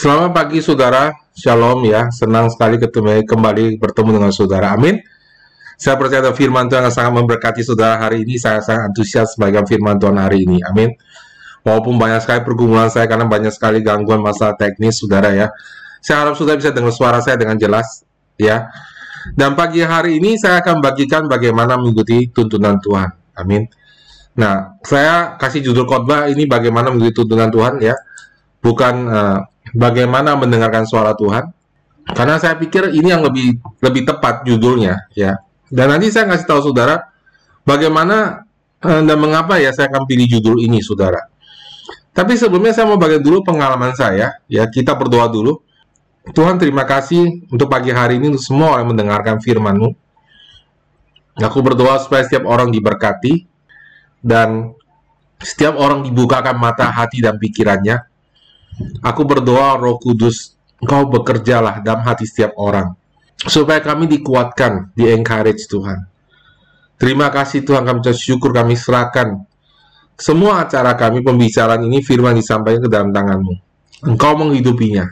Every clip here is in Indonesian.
Selamat pagi saudara, shalom ya. Senang sekali ketemu kembali bertemu dengan saudara. Amin. Saya percaya firman Tuhan yang sangat memberkati saudara hari ini. Saya sangat antusias sebagai firman Tuhan hari ini. Amin. Walaupun banyak sekali pergumulan saya karena banyak sekali gangguan masalah teknis saudara ya. Saya harap saudara bisa dengar suara saya dengan jelas ya. Dan pagi hari ini saya akan bagikan bagaimana mengikuti tuntunan Tuhan. Amin. Nah, saya kasih judul khotbah ini bagaimana mengikuti tuntunan Tuhan ya. Bukan uh, bagaimana mendengarkan suara Tuhan. Karena saya pikir ini yang lebih lebih tepat judulnya ya. Dan nanti saya kasih tahu saudara bagaimana eh, dan mengapa ya saya akan pilih judul ini saudara. Tapi sebelumnya saya mau bagi dulu pengalaman saya ya. Kita berdoa dulu. Tuhan terima kasih untuk pagi hari ini semua yang mendengarkan firman-Mu. Aku berdoa supaya setiap orang diberkati dan setiap orang dibukakan mata hati dan pikirannya Aku berdoa Roh Kudus, Engkau bekerjalah dalam hati setiap orang supaya kami dikuatkan, di encourage Tuhan. Terima kasih Tuhan kami syukur kami serahkan semua acara kami pembicaraan ini firman disampaikan ke dalam tanganmu. Engkau menghidupinya.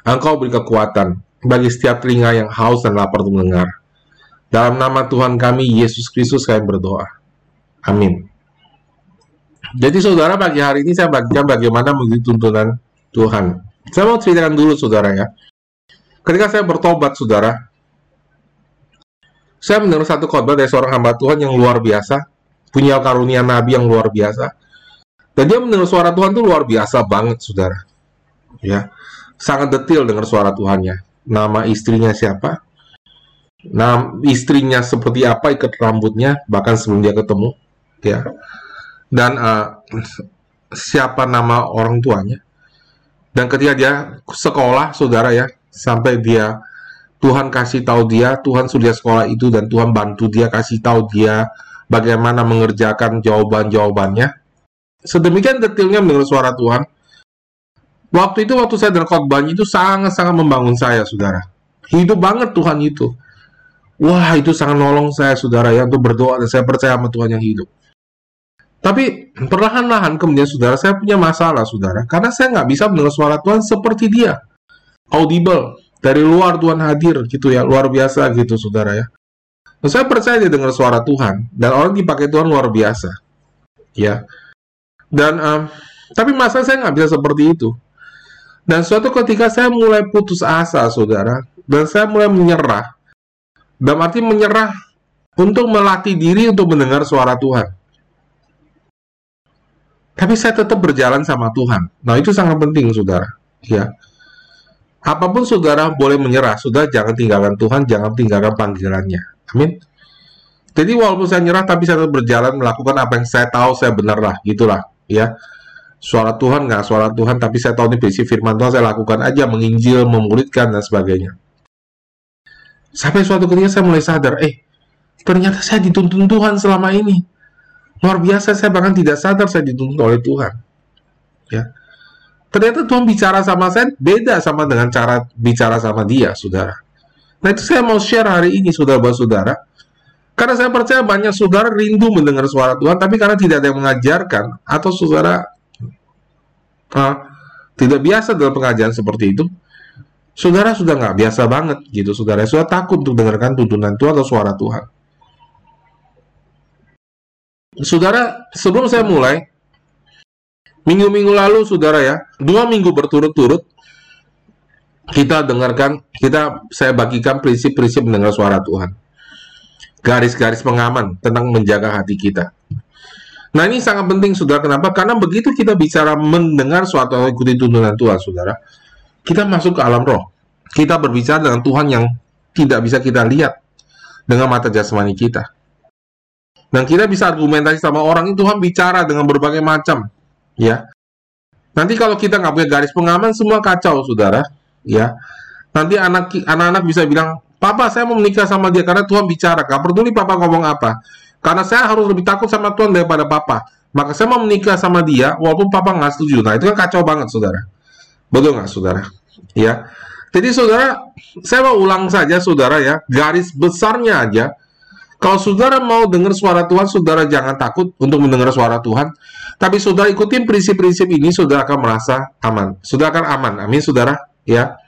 Engkau beri kekuatan bagi setiap telinga yang haus dan lapar untuk mendengar. Dalam nama Tuhan kami Yesus Kristus kami berdoa. Amin. Jadi saudara pagi hari ini saya bagikan bagaimana mengikuti tuntunan Tuhan. Saya mau ceritakan dulu saudara ya. Ketika saya bertobat saudara, saya mendengar satu khotbah dari seorang hamba Tuhan yang luar biasa, punya karunia nabi yang luar biasa. Dan dia mendengar suara Tuhan itu luar biasa banget saudara. Ya. Sangat detail dengar suara Tuhannya. Nama istrinya siapa? Nama istrinya seperti apa ikat rambutnya bahkan sebelum dia ketemu ya. Dan uh, siapa nama orang tuanya? Dan ketika dia sekolah, saudara ya, sampai dia Tuhan kasih tahu dia, Tuhan sudah sekolah itu dan Tuhan bantu dia kasih tahu dia bagaimana mengerjakan jawaban-jawabannya. Sedemikian detailnya mendengar suara Tuhan. Waktu itu waktu saya dengar khotbahnya itu sangat-sangat membangun saya, saudara. Hidup banget Tuhan itu. Wah, itu sangat nolong saya, saudara ya, untuk berdoa dan saya percaya sama Tuhan yang hidup. Tapi perlahan-lahan kemudian saudara saya punya masalah saudara karena saya nggak bisa mendengar suara Tuhan seperti dia audible dari luar Tuhan hadir gitu ya luar biasa gitu saudara ya. Nah, saya percaya dia dengar suara Tuhan dan orang dipakai Tuhan luar biasa ya. Dan um, tapi masa saya nggak bisa seperti itu. Dan suatu ketika saya mulai putus asa saudara dan saya mulai menyerah. Dalam arti menyerah untuk melatih diri untuk mendengar suara Tuhan tapi saya tetap berjalan sama Tuhan. Nah, itu sangat penting, saudara. Ya. Apa pun saudara boleh menyerah, sudah jangan tinggalkan Tuhan, jangan tinggalkan panggilannya. Amin. Jadi walaupun saya nyerah, tapi saya tetap berjalan melakukan apa yang saya tahu saya benar lah, gitulah, ya. Suara Tuhan nggak suara Tuhan, tapi saya tahu ini prinsip firman Tuhan, saya lakukan aja, menginjil, memuridkan, dan sebagainya. Sampai suatu ketika saya mulai sadar, eh, ternyata saya dituntun Tuhan selama ini. Luar biasa, saya bahkan tidak sadar saya dituntut oleh Tuhan. Ya. Ternyata Tuhan bicara sama saya beda sama dengan cara bicara sama dia, saudara. Nah itu saya mau share hari ini, saudara buat saudara. Karena saya percaya banyak saudara rindu mendengar suara Tuhan, tapi karena tidak ada yang mengajarkan, atau saudara uh, tidak biasa dalam pengajaran seperti itu, saudara sudah nggak biasa banget gitu, saudara. Sudah takut untuk dengarkan tuntunan Tuhan atau suara Tuhan. Saudara, sebelum saya mulai, minggu-minggu lalu, saudara ya, dua minggu berturut-turut, kita dengarkan, kita saya bagikan prinsip-prinsip mendengar suara Tuhan. Garis-garis pengaman tentang menjaga hati kita. Nah ini sangat penting saudara, kenapa? Karena begitu kita bicara mendengar suatu atau ikuti tuntunan Tuhan, saudara, kita masuk ke alam roh. Kita berbicara dengan Tuhan yang tidak bisa kita lihat dengan mata jasmani kita. Dan kita bisa argumentasi sama orang itu Tuhan bicara dengan berbagai macam, ya. Nanti kalau kita nggak punya garis pengaman, semua kacau, saudara, ya. Nanti anak anak bisa bilang, Papa saya mau menikah sama dia karena Tuhan bicara. Gak peduli Papa ngomong apa. Karena saya harus lebih takut sama Tuhan daripada Papa. Maka saya mau menikah sama dia walaupun Papa nggak setuju. Nah itu kan kacau banget, saudara. Betul nggak, saudara? Ya. Jadi saudara, saya mau ulang saja, saudara ya, garis besarnya aja Kalau saudara mau dengar suara Tuhan, saudara jangan takut untuk mendengar suara Tuhan. Tapi saudara ikutin prinsip-prinsip ini, saudara akan merasa aman. Saudara akan aman. Amin, saudara. Ya.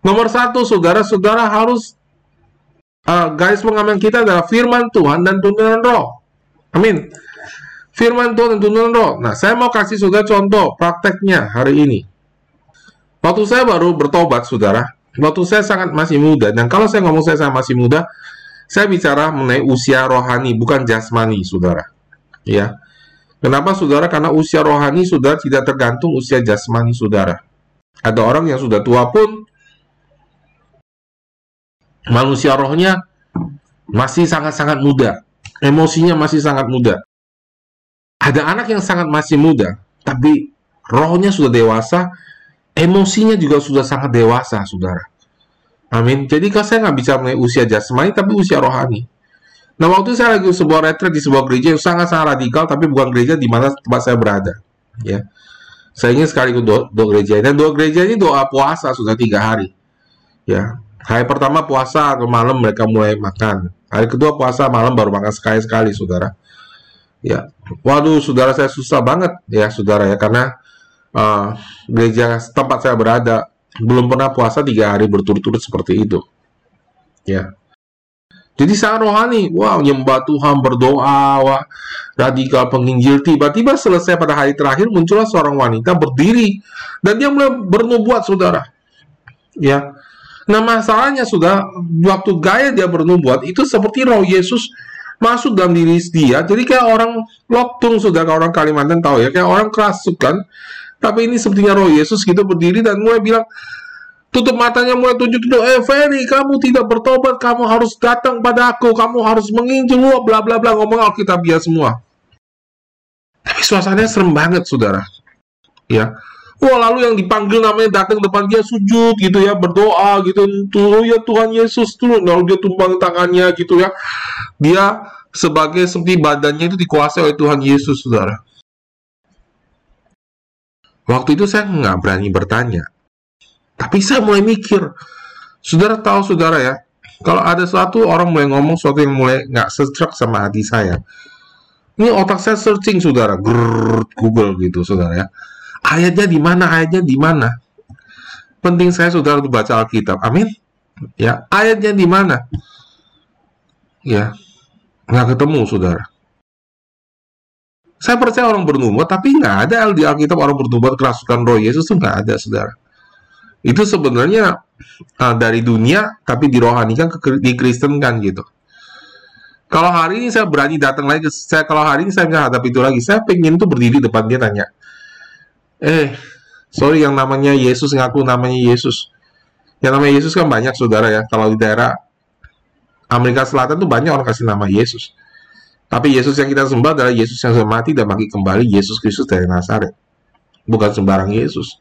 Nomor satu, saudara-saudara harus uh, garis pengaman kita adalah firman Tuhan dan tuntunan roh. Amin. Firman Tuhan dan tuntunan roh. Nah, saya mau kasih saudara contoh prakteknya hari ini. Waktu saya baru bertobat, saudara. Waktu saya sangat masih muda. Dan kalau saya ngomong saya sangat masih muda, saya bicara mengenai usia rohani, bukan jasmani, saudara. Ya. Kenapa, saudara? Karena usia rohani sudah tidak tergantung usia jasmani, saudara. Ada orang yang sudah tua pun, manusia rohnya masih sangat-sangat muda. Emosinya masih sangat muda. Ada anak yang sangat masih muda, tapi rohnya sudah dewasa, emosinya juga sudah sangat dewasa, saudara. Amin. Jadi kalau saya nggak bicara mengenai usia jasmani, tapi usia rohani. Nah, waktu saya lagi sebuah retret di sebuah gereja yang sangat-sangat radikal, tapi bukan gereja di mana tempat saya berada. Ya, saya ingin sekali ikut doa, doa gereja dan doa gereja ini doa puasa sudah tiga hari. Ya, hari pertama puasa ke malam mereka mulai makan. Hari kedua puasa malam baru makan sekali sekali, saudara. Ya, waduh, saudara saya susah banget ya, saudara ya, karena uh, gereja tempat saya berada belum pernah puasa tiga hari berturut-turut seperti itu. Ya. Jadi sangat rohani, wow, nyembah Tuhan, berdoa, wah, radikal penginjil. Tiba-tiba selesai pada hari terakhir muncullah seorang wanita berdiri dan dia mulai bernubuat, saudara. Ya. Nah masalahnya sudah waktu gaya dia bernubuat itu seperti roh Yesus masuk dalam diri dia. Jadi kayak orang loktung sudah kalau orang Kalimantan tahu ya, kayak orang kerasukan tapi ini sepertinya roh Yesus gitu berdiri dan mulai bilang, tutup matanya mulai tunjuk-tunjuk, eh Ferry, kamu tidak bertobat, kamu harus datang pada aku, kamu harus menginjil, wah bla bla bla, ngomong Alkitabiah semua. Tapi suasananya serem banget, saudara. Ya, Wah lalu yang dipanggil namanya datang depan dia sujud gitu ya berdoa gitu tuh ya Tuhan Yesus tuh lalu dia tumpang tangannya gitu ya dia sebagai seperti badannya itu dikuasai oleh Tuhan Yesus saudara Waktu itu saya nggak berani bertanya. Tapi saya mulai mikir. Saudara tahu saudara ya, kalau ada suatu orang mulai ngomong sesuatu yang mulai nggak setruk sama hati saya. Ini otak saya searching saudara, Grrr, Google gitu saudara ya. Ayatnya di mana? Ayatnya di mana? Penting saya saudara untuk baca Alkitab. Amin. Ya, ayatnya di mana? Ya, nggak ketemu saudara. Saya percaya orang bernubuat, tapi nggak ada di Alkitab orang bernubuat kerasukan roh Yesus itu nggak ada, saudara. Itu sebenarnya uh, dari dunia, tapi dirohanikan, ke, dikristenkan gitu. Kalau hari ini saya berani datang lagi, saya kalau hari ini saya nggak hadap itu lagi, saya pengen tuh berdiri depan dia tanya, eh, sorry yang namanya Yesus ngaku namanya Yesus. Yang namanya Yesus kan banyak saudara ya. Kalau di daerah Amerika Selatan tuh banyak orang kasih nama Yesus. Tapi Yesus yang kita sembah adalah Yesus yang sudah mati dan bangkit kembali, Yesus Kristus dari Nazaret. Bukan sembarang Yesus.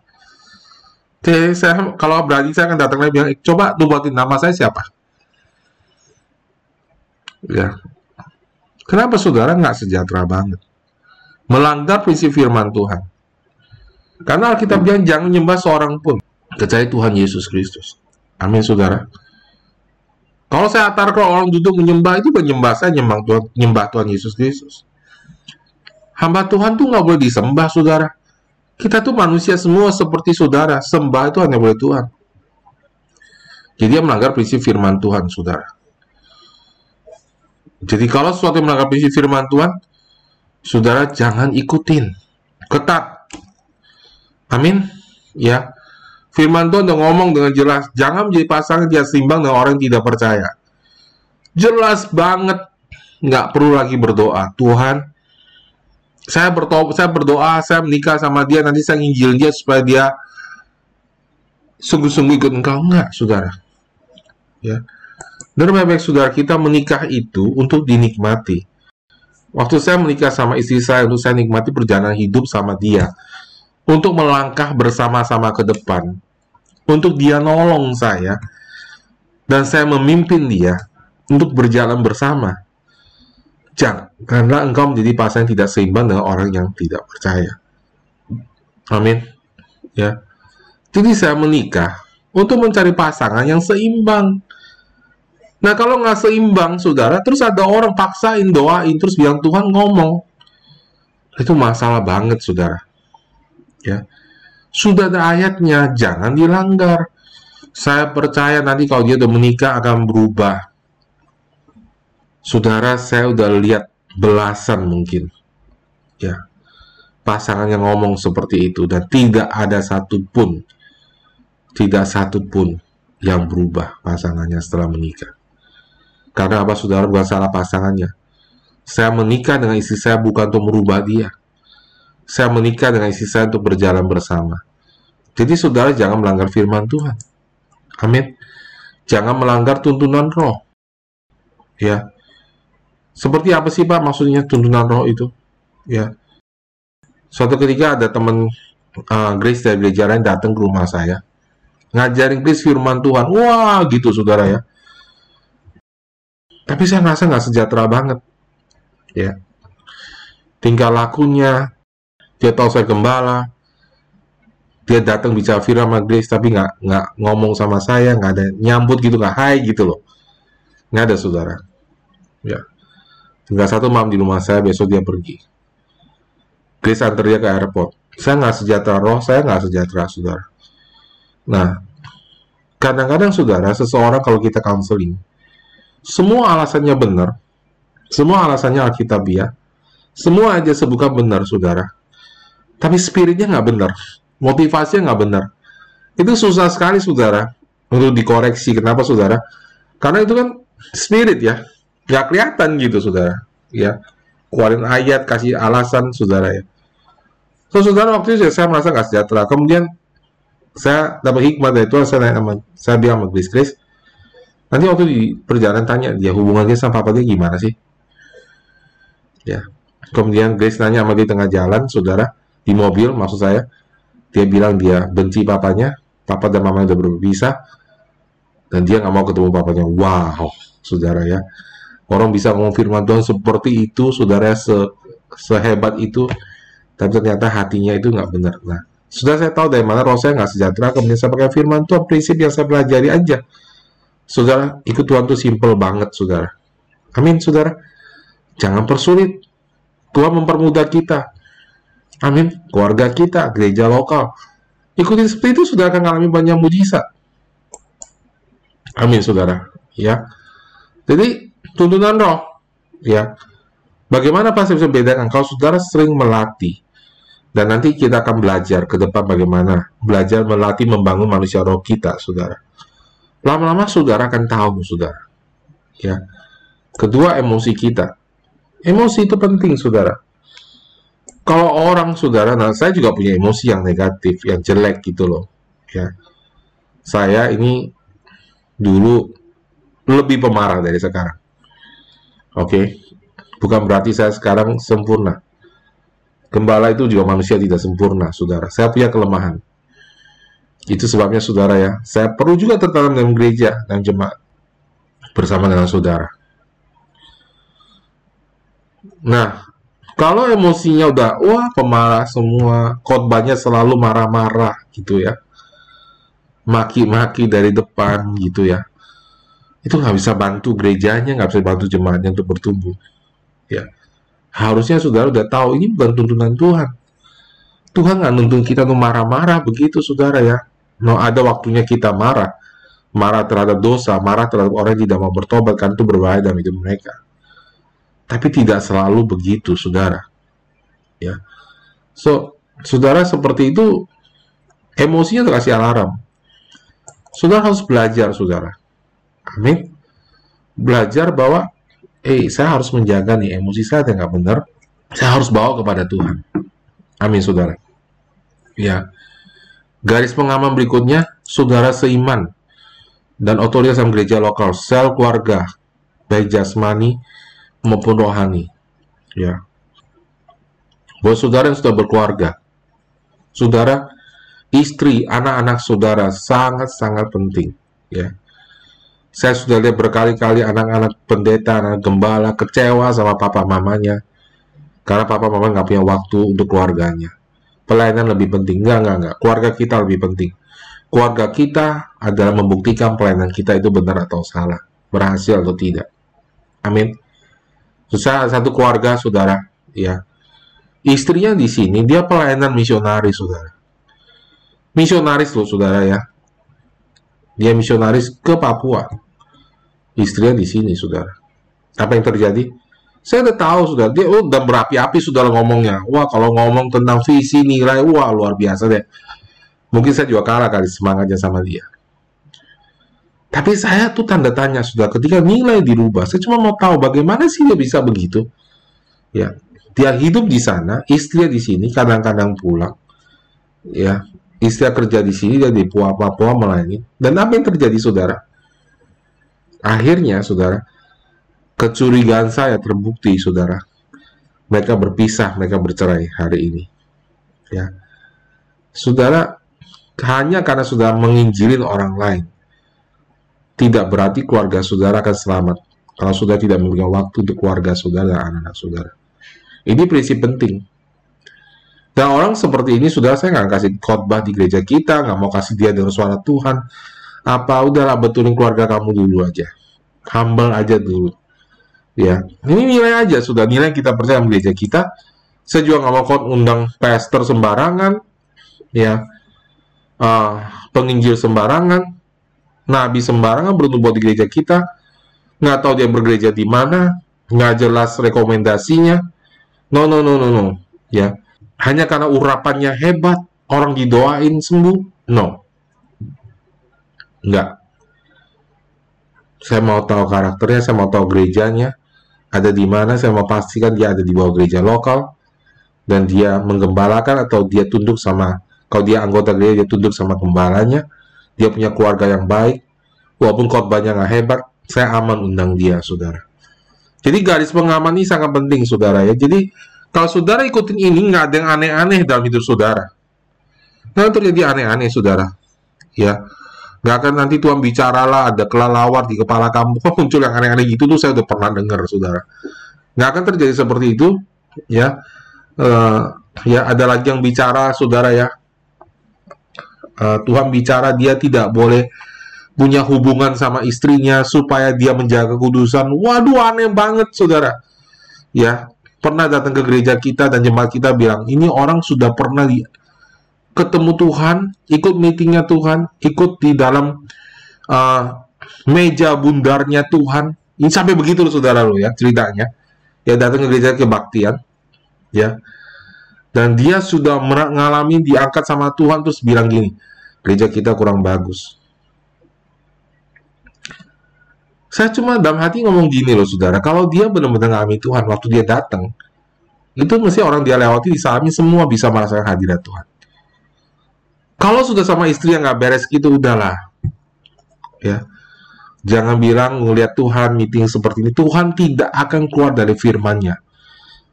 Jadi saya, kalau berani saya akan datang lagi bilang, coba buatin nama saya siapa? Ya. Kenapa saudara nggak sejahtera banget? Melanggar prinsip firman Tuhan. Karena Alkitab bilang jangan nyembah seorang pun. Kecuali Tuhan Yesus Kristus. Amin saudara. Kalau saya antar kalau orang duduk menyembah itu menyembah saya nyembah Tuhan, nyembah Tuhan Yesus Kristus. Hamba Tuhan tuh nggak boleh disembah, saudara. Kita tuh manusia semua seperti saudara. Sembah itu hanya boleh Tuhan. Jadi dia melanggar prinsip firman Tuhan, saudara. Jadi kalau sesuatu yang melanggar prinsip firman Tuhan, saudara jangan ikutin. Ketat. Amin. Ya. Firman Tuhan udah ngomong dengan jelas, jangan menjadi pasangan dia seimbang dengan orang yang tidak percaya. Jelas banget, nggak perlu lagi berdoa. Tuhan, saya saya berdoa, saya menikah sama dia, nanti saya nginjil dia supaya dia sungguh-sungguh ikut engkau. Enggak, saudara. Ya. Dan baik-baik saudara, kita menikah itu untuk dinikmati. Waktu saya menikah sama istri saya, untuk saya nikmati perjalanan hidup sama dia. Untuk melangkah bersama-sama ke depan untuk dia nolong saya dan saya memimpin dia untuk berjalan bersama. Jangan, karena engkau menjadi yang tidak seimbang dengan orang yang tidak percaya. Amin. Ya. Jadi saya menikah untuk mencari pasangan yang seimbang. Nah kalau nggak seimbang, saudara, terus ada orang paksain doain, terus bilang Tuhan ngomong, itu masalah banget, saudara. Ya, sudah ada ayatnya, jangan dilanggar. Saya percaya nanti kalau dia udah menikah akan berubah. Saudara, saya udah lihat belasan mungkin, ya, pasangan yang ngomong seperti itu dan tidak ada satupun, tidak satupun yang berubah pasangannya setelah menikah. Karena apa saudara bukan salah pasangannya. Saya menikah dengan istri saya bukan untuk merubah dia. Saya menikah dengan istri saya untuk berjalan bersama. Jadi saudara jangan melanggar firman Tuhan. Amin. Jangan melanggar tuntunan roh. Ya. Seperti apa sih Pak maksudnya tuntunan roh itu? Ya. Suatu ketika ada teman uh, Grace dari gereja lain datang ke rumah saya. Ngajarin Grace firman Tuhan. Wah gitu saudara ya. Tapi saya merasa nggak sejahtera banget. Ya. Tinggal lakunya, dia tahu saya gembala, dia datang bicara firman sama Grace tapi nggak nggak ngomong sama saya nggak ada nyambut gitu nggak hai gitu loh. Nggak ada saudara. Ya. Tinggal satu malam di rumah saya besok dia pergi. Grace antar dia ke airport. Saya nggak sejahtera roh saya nggak sejahtera saudara. Nah kadang-kadang saudara seseorang kalau kita counseling semua alasannya benar semua alasannya alkitabiah semua aja sebuka benar saudara tapi spiritnya nggak benar motivasinya nggak benar. Itu susah sekali, saudara, untuk dikoreksi. Kenapa, saudara? Karena itu kan spirit ya, nggak kelihatan gitu, saudara. Ya, keluarin ayat, kasih alasan, saudara ya. So, saudara, waktu itu saya merasa nggak sejahtera. Kemudian saya dapat hikmah dari Tuhan, saya, sama, saya bilang sama Grace, Grace, nanti waktu di perjalanan tanya dia hubungannya sama papa dia gimana sih? Ya. Kemudian Grace nanya sama dia tengah jalan, saudara, di mobil, maksud saya, dia bilang dia benci papanya, papa dan mama udah berpisah, dan dia nggak mau ketemu papanya. Wow, saudara ya. Orang bisa ngomong firman Tuhan seperti itu, saudara se sehebat itu, tapi ternyata hatinya itu nggak benar. Nah, sudah saya tahu dari mana roh saya nggak sejahtera, kemudian saya pakai firman Tuhan, prinsip yang saya pelajari aja. Saudara, ikut Tuhan itu simple banget, saudara. Amin, saudara. Jangan persulit. Tuhan mempermudah kita. Amin. Keluarga kita, gereja lokal. Ikuti seperti itu sudah akan mengalami banyak mujizat. Amin, saudara. Ya. Jadi, tuntunan roh. Ya. Bagaimana pasti bisa bedakan kalau saudara sering melatih dan nanti kita akan belajar ke depan bagaimana belajar melatih membangun manusia roh kita, saudara. Lama-lama saudara akan tahu, saudara. Ya. Kedua, emosi kita. Emosi itu penting, saudara kalau orang saudara, nah saya juga punya emosi yang negatif, yang jelek gitu loh. Ya, saya ini dulu lebih pemarah dari sekarang. Oke, okay? bukan berarti saya sekarang sempurna. Gembala itu juga manusia tidak sempurna, saudara. Saya punya kelemahan. Itu sebabnya saudara ya, saya perlu juga tertanam dalam gereja dan jemaat bersama dengan saudara. Nah, kalau emosinya udah wah pemarah semua, khotbahnya selalu marah-marah gitu ya. Maki-maki dari depan gitu ya. Itu nggak bisa bantu gerejanya, nggak bisa bantu jemaatnya untuk bertumbuh. Ya. Harusnya saudara udah tahu ini bukan tuntunan Tuhan. Tuhan nggak nuntun kita untuk marah-marah begitu saudara ya. No ada waktunya kita marah. Marah terhadap dosa, marah terhadap orang yang tidak mau bertobat kan itu berbahaya dalam hidup mereka. Tapi tidak selalu begitu, saudara. Ya. So, saudara seperti itu emosinya terkasih alarm. Saudara harus belajar, saudara. Amin. Belajar bahwa, eh, saya harus menjaga nih emosi saya yang nggak benar. Saya harus bawa kepada Tuhan. Amin, saudara. Ya. Garis pengaman berikutnya, saudara seiman dan otoritas dalam gereja lokal, sel keluarga, baik jasmani maupun rohani. Ya. Buat saudara yang sudah berkeluarga, saudara, istri, anak-anak saudara sangat-sangat penting. Ya. Saya sudah lihat berkali-kali anak-anak pendeta, anak gembala kecewa sama papa mamanya karena papa mama nggak punya waktu untuk keluarganya. Pelayanan lebih penting. Enggak, enggak, enggak. Keluarga kita lebih penting. Keluarga kita adalah membuktikan pelayanan kita itu benar atau salah. berhasil atau tidak. Amin. Susah satu keluarga, saudara, ya. Istrinya di sini dia pelayanan misionaris, saudara. Misionaris loh, saudara ya. Dia misionaris ke Papua. Istrinya di sini, saudara. Apa yang terjadi? Saya udah tahu sudah dia oh, udah berapi-api sudah ngomongnya. Wah kalau ngomong tentang visi nilai, wah luar biasa deh. Mungkin saya juga kalah kali semangatnya sama dia. Tapi saya tuh tanda tanya sudah ketika nilai dirubah. Saya cuma mau tahu bagaimana sih dia bisa begitu. Ya, dia hidup di sana, istri di sini, kadang-kadang pulang. Ya, istri kerja di sini, dia di Papua melayani. Dan apa yang terjadi, saudara? Akhirnya, saudara, kecurigaan saya terbukti, saudara. Mereka berpisah, mereka bercerai hari ini. Ya, saudara, hanya karena sudah menginjilin orang lain, tidak berarti keluarga saudara akan selamat. Kalau sudah tidak memberikan waktu untuk keluarga saudara dan anak-anak saudara. Ini prinsip penting. Dan orang seperti ini sudah saya nggak kasih khotbah di gereja kita, nggak mau kasih dia dengan suara Tuhan. Apa udahlah betulin keluarga kamu dulu aja. Humble aja dulu ya ini nilai aja sudah nilai kita percaya di gereja kita saya juga nggak mau kau undang pastor sembarangan ya uh, penginjil sembarangan nabi sembarangan bertumbuh di gereja kita. Nggak tahu dia bergereja di mana. Nggak jelas rekomendasinya. No no no no no. Ya. Hanya karena urapannya hebat orang didoain sembuh no. Nggak. Saya mau tahu karakternya saya mau tahu gerejanya. Ada di mana saya mau pastikan dia ada di bawah gereja lokal. Dan dia menggembalakan atau dia tunduk sama kalau dia anggota gereja dia tunduk sama gembalanya dia punya keluarga yang baik walaupun khotbahnya nggak hebat saya aman undang dia saudara jadi garis pengaman ini sangat penting saudara ya jadi kalau saudara ikutin ini nggak ada yang aneh-aneh dalam hidup saudara nah terjadi aneh-aneh saudara ya Nggak akan nanti Tuhan bicaralah ada kelalawar di kepala kamu. Kok muncul yang aneh-aneh gitu tuh saya udah pernah dengar, saudara. Nggak akan terjadi seperti itu, ya. Uh, ya ada lagi yang bicara, saudara ya. Uh, Tuhan bicara dia tidak boleh punya hubungan sama istrinya supaya dia menjaga kudusan. Waduh aneh banget, saudara. Ya, pernah datang ke gereja kita dan jemaat kita bilang ini orang sudah pernah di ketemu Tuhan, ikut meetingnya Tuhan, ikut di dalam uh, meja bundarnya Tuhan. Ini sampai begitu loh saudara lo ya ceritanya. Ya datang ke gereja kebaktian, ya. Dan dia sudah mengalami diangkat sama Tuhan terus bilang gini, gereja kita kurang bagus. Saya cuma dalam hati ngomong gini loh saudara, kalau dia benar-benar ngalami Tuhan waktu dia datang, itu mesti orang dia lewati disalami semua bisa merasakan hadirat Tuhan. Kalau sudah sama istri yang nggak beres gitu, udahlah. Ya. Jangan bilang ngelihat Tuhan meeting seperti ini. Tuhan tidak akan keluar dari firman-Nya.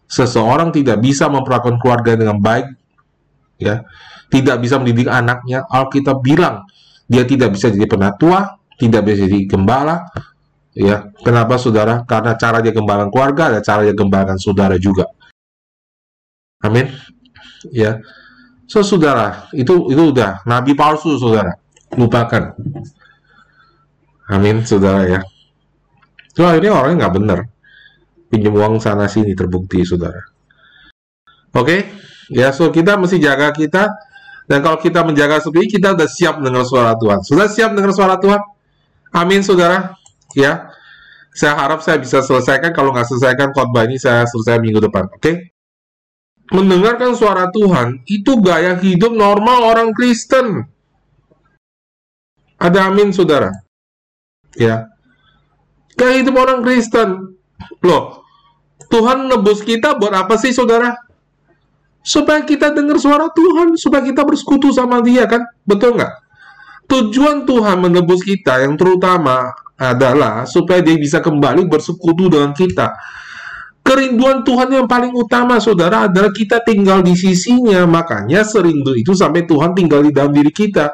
Seseorang tidak bisa memperlakukan keluarga dengan baik, ya, tidak bisa mendidik anaknya. Alkitab bilang dia tidak bisa jadi penatua, tidak bisa jadi gembala. Ya, kenapa saudara? Karena cara dia gembalakan keluarga ada cara dia gembalakan saudara juga. Amin. Ya, So, saudara, itu itu udah nabi palsu, saudara. Lupakan. Amin, saudara ya. So, akhirnya orangnya nggak benar. Pinjam uang sana sini terbukti, saudara. Oke, okay? ya so kita mesti jaga kita dan kalau kita menjaga seperti kita udah siap dengar suara Tuhan. Sudah siap dengar suara Tuhan? Amin, saudara. Ya, saya harap saya bisa selesaikan. Kalau nggak selesaikan khotbah ini, saya selesai minggu depan. Oke? Okay? mendengarkan suara Tuhan itu gaya hidup normal orang Kristen. Ada amin saudara. Ya. Gaya hidup orang Kristen. Loh, Tuhan nebus kita buat apa sih saudara? Supaya kita dengar suara Tuhan, supaya kita bersekutu sama dia kan? Betul nggak? Tujuan Tuhan menebus kita yang terutama adalah supaya dia bisa kembali bersekutu dengan kita Kerinduan Tuhan yang paling utama, saudara, adalah kita tinggal di sisinya. Makanya serindu itu sampai Tuhan tinggal di dalam diri kita.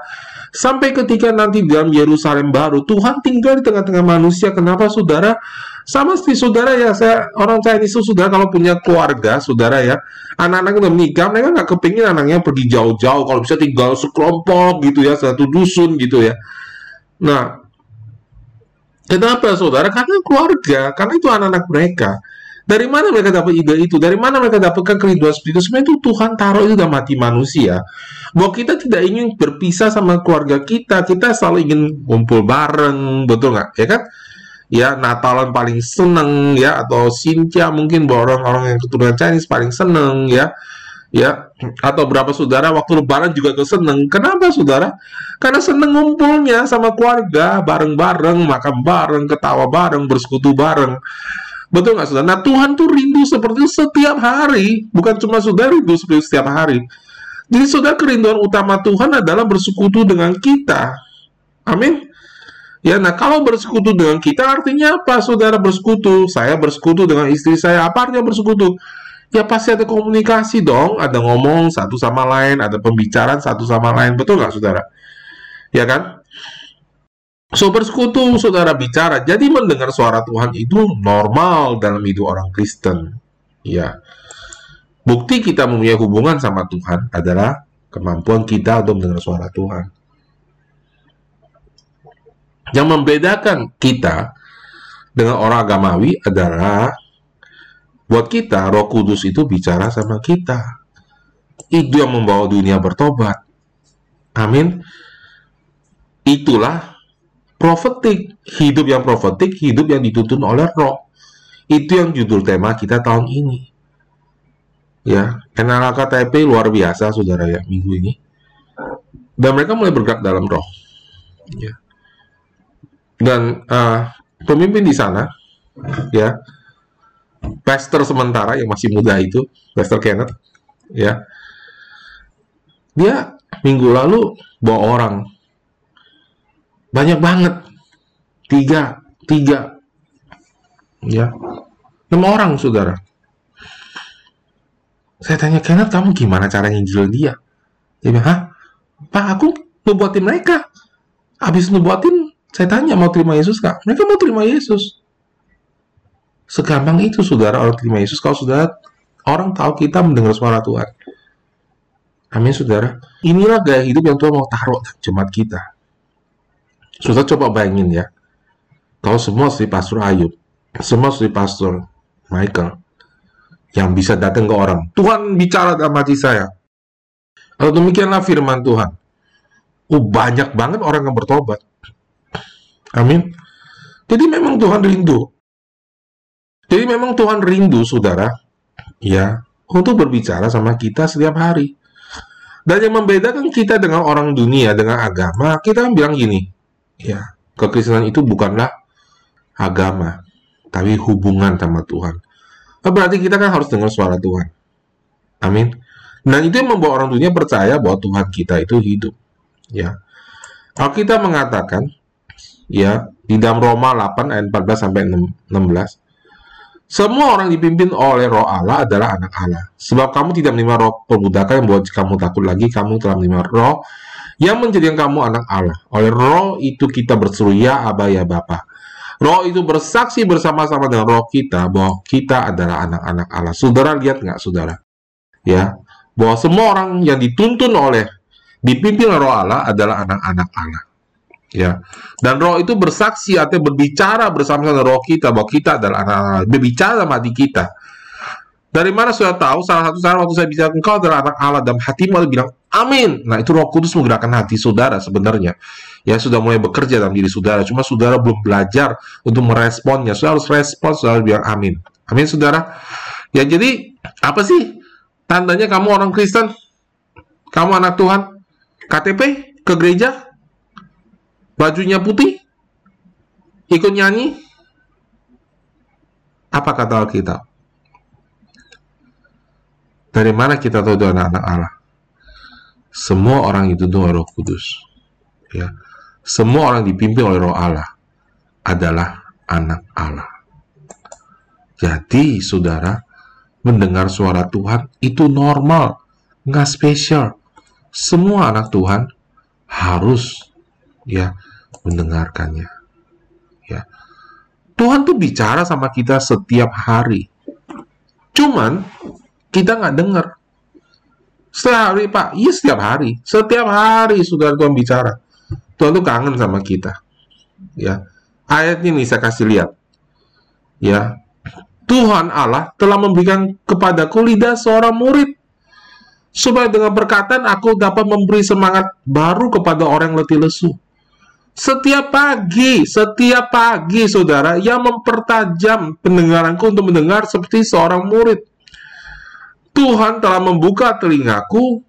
Sampai ketika nanti dalam Yerusalem baru, Tuhan tinggal di tengah-tengah manusia. Kenapa, saudara? Sama seperti saudara ya, saya orang Chinese itu saudara kalau punya keluarga, saudara ya, anak-anak udah menikah, mereka nggak kepingin anaknya pergi jauh-jauh, kalau bisa tinggal sekelompok gitu ya, satu dusun gitu ya. Nah, Kenapa saudara? Karena keluarga, karena itu anak-anak mereka. Dari mana mereka dapat ide itu? Dari mana mereka dapatkan kerinduan seperti itu? Sebenarnya itu Tuhan taruh itu dalam hati manusia. Bahwa kita tidak ingin berpisah sama keluarga kita. Kita selalu ingin kumpul bareng. Betul nggak? Ya kan? Ya, Natalan paling seneng ya. Atau Cynthia mungkin orang-orang yang keturunan Chinese paling seneng ya ya atau berapa saudara waktu lebaran juga tuh seneng kenapa saudara karena seneng ngumpulnya sama keluarga bareng-bareng makan bareng ketawa bareng bersekutu bareng betul nggak saudara nah Tuhan tuh rindu seperti itu setiap hari bukan cuma saudara rindu seperti itu setiap hari jadi saudara kerinduan utama Tuhan adalah bersekutu dengan kita amin Ya, nah kalau bersekutu dengan kita artinya apa? Saudara bersekutu, saya bersekutu dengan istri saya. Apa artinya bersekutu? ya pasti ada komunikasi dong, ada ngomong satu sama lain, ada pembicaraan satu sama lain, betul nggak saudara? Ya kan? So bersekutu saudara bicara, jadi mendengar suara Tuhan itu normal dalam hidup orang Kristen. Ya, bukti kita mempunyai hubungan sama Tuhan adalah kemampuan kita untuk mendengar suara Tuhan. Yang membedakan kita dengan orang agamawi adalah Buat kita, Roh Kudus itu bicara sama kita. Itu yang membawa dunia bertobat. Amin. Itulah profetik, hidup yang profetik, hidup yang dituntun oleh Roh. Itu yang judul tema kita tahun ini. Ya, NLKTP luar biasa, saudara ya, minggu ini. Dan mereka mulai bergerak dalam Roh. Ya. Dan uh, pemimpin di sana, ya, pastor sementara yang masih muda itu, Pastor Kenneth, ya, dia minggu lalu bawa orang banyak banget, tiga, tiga, ya, enam orang saudara. Saya tanya Kenneth, kamu gimana caranya nginjil dia? Dia bilang, hah? Pak, aku nubuatin mereka. Habis nubuatin, saya tanya mau terima Yesus kak? Mereka mau terima Yesus. Segampang itu saudara orang terima Yesus kalau saudara orang tahu kita mendengar suara Tuhan. Amin saudara. Inilah gaya hidup yang Tuhan mau taruh jemaat kita. Saudara coba bayangin ya. Kalau semua seperti Pastor Ayub, semua seperti Pastor Michael, yang bisa datang ke orang. Tuhan bicara dalam hati saya. Kalau demikianlah firman Tuhan. Oh, banyak banget orang yang bertobat. Amin. Jadi memang Tuhan rindu jadi memang Tuhan rindu saudara ya untuk berbicara sama kita setiap hari. Dan yang membedakan kita dengan orang dunia, dengan agama, kita bilang gini, ya, kekristenan itu bukanlah agama, tapi hubungan sama Tuhan. Nah, berarti kita kan harus dengar suara Tuhan. Amin. Dan itu yang membawa orang dunia percaya bahwa Tuhan kita itu hidup. Ya. Alkitab mengatakan, ya, di dalam Roma 8 ayat 14 sampai 16, semua orang dipimpin oleh roh Allah adalah anak Allah. Sebab kamu tidak menerima roh perbudakan yang membuat kamu takut lagi, kamu telah menerima roh yang menjadikan kamu anak Allah. Oleh roh itu kita berseru, ya Aba, ya Bapa. Roh itu bersaksi bersama-sama dengan roh kita bahwa kita adalah anak-anak Allah. Saudara lihat nggak, saudara? Ya, bahwa semua orang yang dituntun oleh, dipimpin oleh roh Allah adalah anak-anak Allah ya dan roh itu bersaksi atau berbicara bersama dengan roh kita bahwa kita adalah anak-anak berbicara sama hati kita dari mana sudah tahu? Salah satu cara waktu saya bicara engkau adalah anak Allah dalam hatimu lalu bilang amin. Nah itu roh kudus menggerakkan hati saudara sebenarnya. Ya sudah mulai bekerja dalam diri saudara. Cuma saudara belum belajar untuk meresponnya. Saudara harus respon saudara bilang amin. Amin saudara. Ya jadi apa sih tandanya kamu orang Kristen? Kamu anak Tuhan? KTP ke gereja? Bajunya putih, ikut nyanyi, apa kata Alkitab? Dari mana kita tahu itu anak-anak Allah? Semua orang itu doa Roh Kudus. Ya. Semua orang dipimpin oleh Roh Allah adalah anak Allah. Jadi, saudara, mendengar suara Tuhan itu normal, nggak spesial. Semua anak Tuhan harus ya mendengarkannya. Ya. Tuhan tuh bicara sama kita setiap hari. Cuman kita nggak dengar. Setiap hari, Pak. Iya, setiap hari. Setiap hari, saudara Tuhan bicara. Tuhan tuh kangen sama kita. Ya. ayat ini saya kasih lihat. Ya. Tuhan Allah telah memberikan kepadaku lidah seorang murid supaya dengan perkataan aku dapat memberi semangat baru kepada orang yang letih lesu. Setiap pagi, setiap pagi saudara, yang mempertajam pendengaranku untuk mendengar seperti seorang murid. Tuhan telah membuka telingaku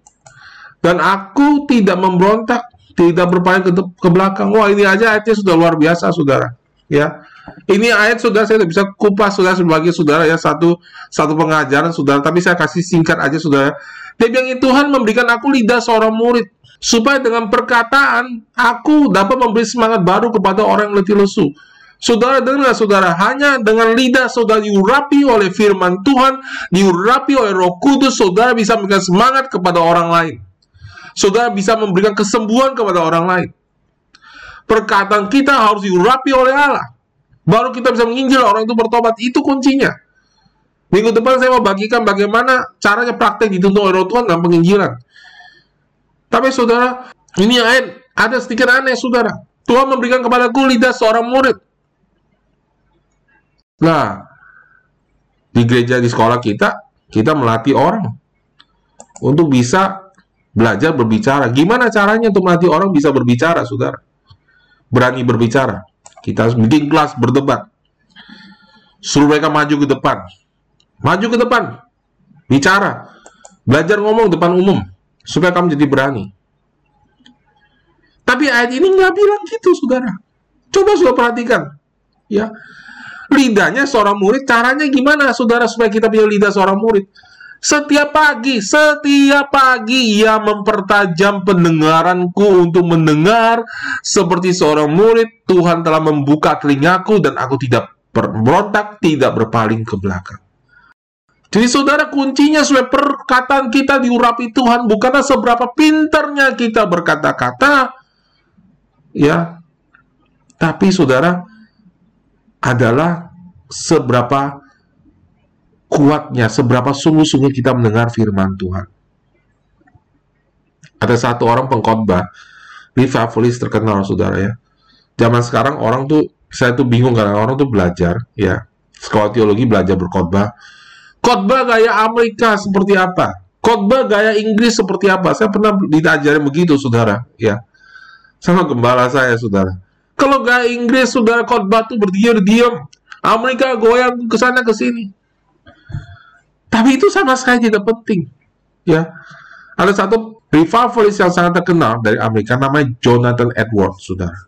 dan aku tidak memberontak, tidak berpaling ke, ke belakang. Wah, ini aja ayatnya sudah luar biasa, saudara. Ya, ini ayat sudah saya bisa kupas sudah sebagai saudara ya satu satu pengajaran saudara, tapi saya kasih singkat aja saudara. Dia bilang Tuhan memberikan aku lidah seorang murid supaya dengan perkataan aku dapat memberi semangat baru kepada orang yang letih lesu. Saudara dengar saudara, hanya dengan lidah saudara diurapi oleh firman Tuhan, diurapi oleh roh kudus, saudara bisa memberikan semangat kepada orang lain. Saudara bisa memberikan kesembuhan kepada orang lain. Perkataan kita harus diurapi oleh Allah. Baru kita bisa menginjil orang itu bertobat. Itu kuncinya. Minggu depan saya mau bagikan bagaimana caranya praktek dituntut oleh roh Tuhan dalam penginjilan. Tapi saudara, ini ada sedikit aneh saudara. Tuhan memberikan kepadaku lidah seorang murid. Nah, di gereja di sekolah kita, kita melatih orang untuk bisa belajar berbicara. Gimana caranya untuk melatih orang bisa berbicara, saudara? Berani berbicara. Kita harus bikin kelas berdebat. Suruh mereka maju ke depan. Maju ke depan. Bicara. Belajar ngomong depan umum. Supaya kamu jadi berani. Tapi ayat ini nggak bilang gitu, saudara. Coba sudah perhatikan. Ya, lidahnya seorang murid, caranya gimana saudara supaya kita punya lidah seorang murid? Setiap pagi, setiap pagi ia mempertajam pendengaranku untuk mendengar seperti seorang murid. Tuhan telah membuka telingaku dan aku tidak berontak, tidak berpaling ke belakang. Jadi saudara kuncinya supaya perkataan kita diurapi Tuhan bukanlah seberapa pintarnya kita berkata-kata, ya, tapi saudara adalah seberapa kuatnya, seberapa sungguh-sungguh kita mendengar firman Tuhan. Ada satu orang pengkhotbah, revivalist terkenal, saudara ya. Zaman sekarang orang tuh, saya tuh bingung karena orang tuh belajar, ya, sekolah teologi belajar berkhotbah. Khotbah gaya Amerika seperti apa? Khotbah gaya Inggris seperti apa? Saya pernah diajarin begitu, saudara, ya. Sama gembala saya, saudara kalau gaya Inggris saudara khotbah tuh berdiam-diam. Amerika goyang ke sana ke sini. Tapi itu sama sekali tidak penting. Ya. Ada satu revivalist yang sangat terkenal dari Amerika namanya Jonathan Edwards, saudara.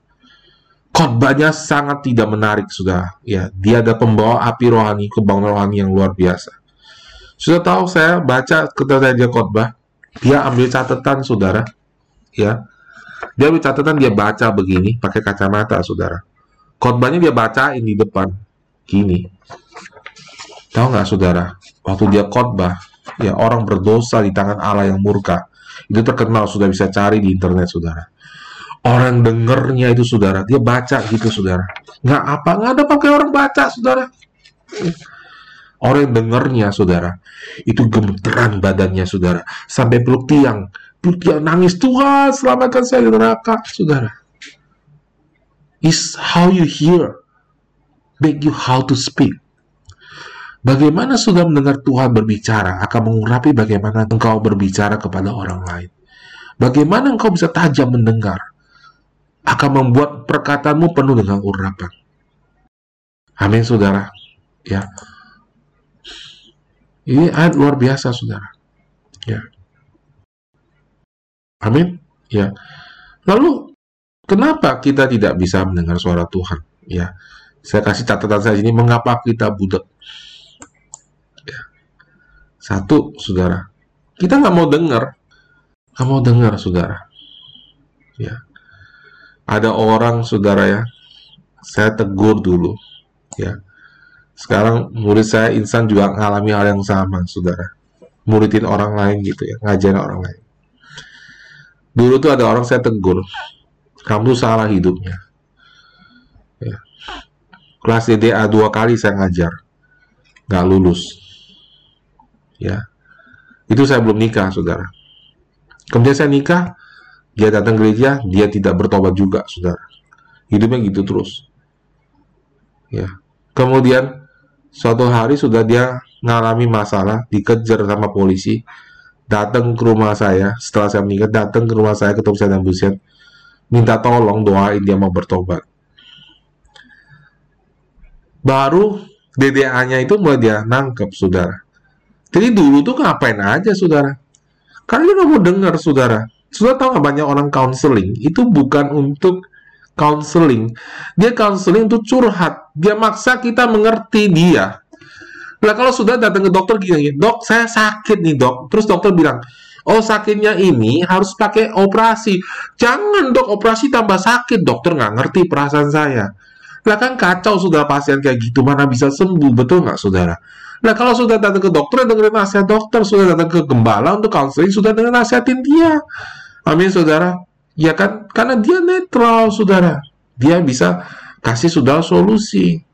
Khotbahnya sangat tidak menarik, saudara. Ya, dia ada pembawa api rohani, kebangunan rohani yang luar biasa. Sudah tahu saya baca ketika dia khotbah, dia ambil catatan, saudara. Ya, dia ambil catatan dia baca begini pakai kacamata, saudara. Khotbahnya dia bacain di depan, gini. Tahu nggak, saudara? Waktu dia khotbah, ya orang berdosa di tangan Allah yang murka. Itu terkenal, sudah bisa cari di internet, saudara. Orang dengernya itu, saudara, dia baca gitu, saudara. Nggak apa, nggak ada pakai orang baca, saudara. Orang yang dengernya, saudara, itu gemeteran badannya, saudara. Sampai peluk tiang dia nangis, Tuhan selamatkan saya dari neraka, saudara. Is how you hear, make you how to speak. Bagaimana sudah mendengar Tuhan berbicara akan mengurapi bagaimana engkau berbicara kepada orang lain. Bagaimana engkau bisa tajam mendengar akan membuat perkataanmu penuh dengan urapan. Amin, saudara. Ya, ini ayat luar biasa, saudara. Ya. Amin. Ya. Lalu kenapa kita tidak bisa mendengar suara Tuhan? Ya. Saya kasih catatan saya ini mengapa kita budak. Ya. Satu, saudara, kita nggak mau dengar, nggak mau dengar, saudara. Ya. Ada orang, saudara ya, saya tegur dulu, ya. Sekarang murid saya insan juga mengalami hal yang sama, saudara. Muridin orang lain gitu ya, ngajarin orang lain. Dulu tuh ada orang saya tegur, kamu salah hidupnya. Ya. Kelas DDA dua kali saya ngajar, nggak lulus. Ya, itu saya belum nikah, saudara. Kemudian saya nikah, dia datang gereja, dia tidak bertobat juga, saudara. Hidupnya gitu terus. ya. Kemudian suatu hari sudah dia ngalami masalah, dikejar sama polisi, datang ke rumah saya, setelah saya meninggal, datang ke rumah saya ketemu saya dan Buset, minta tolong doain dia mau bertobat. Baru DDA-nya itu mulai dia nangkep, saudara. Jadi dulu tuh ngapain aja, saudara? Karena dia mau dengar, saudara. Sudah tahu nggak banyak orang counseling itu bukan untuk counseling. Dia counseling untuk curhat. Dia maksa kita mengerti dia. Nah kalau sudah datang ke dokter gini, dok saya sakit nih dok. Terus dokter bilang, oh sakitnya ini harus pakai operasi. Jangan dok operasi tambah sakit. Dokter nggak ngerti perasaan saya. Lah kan kacau sudah pasien kayak gitu, mana bisa sembuh, betul nggak saudara? Nah kalau sudah datang ke dokter, dengerin nasihat dokter. Sudah datang ke gembala untuk counseling, sudah dengerin nasihatin dia. Amin saudara. Ya kan? Karena dia netral saudara. Dia bisa kasih saudara solusi.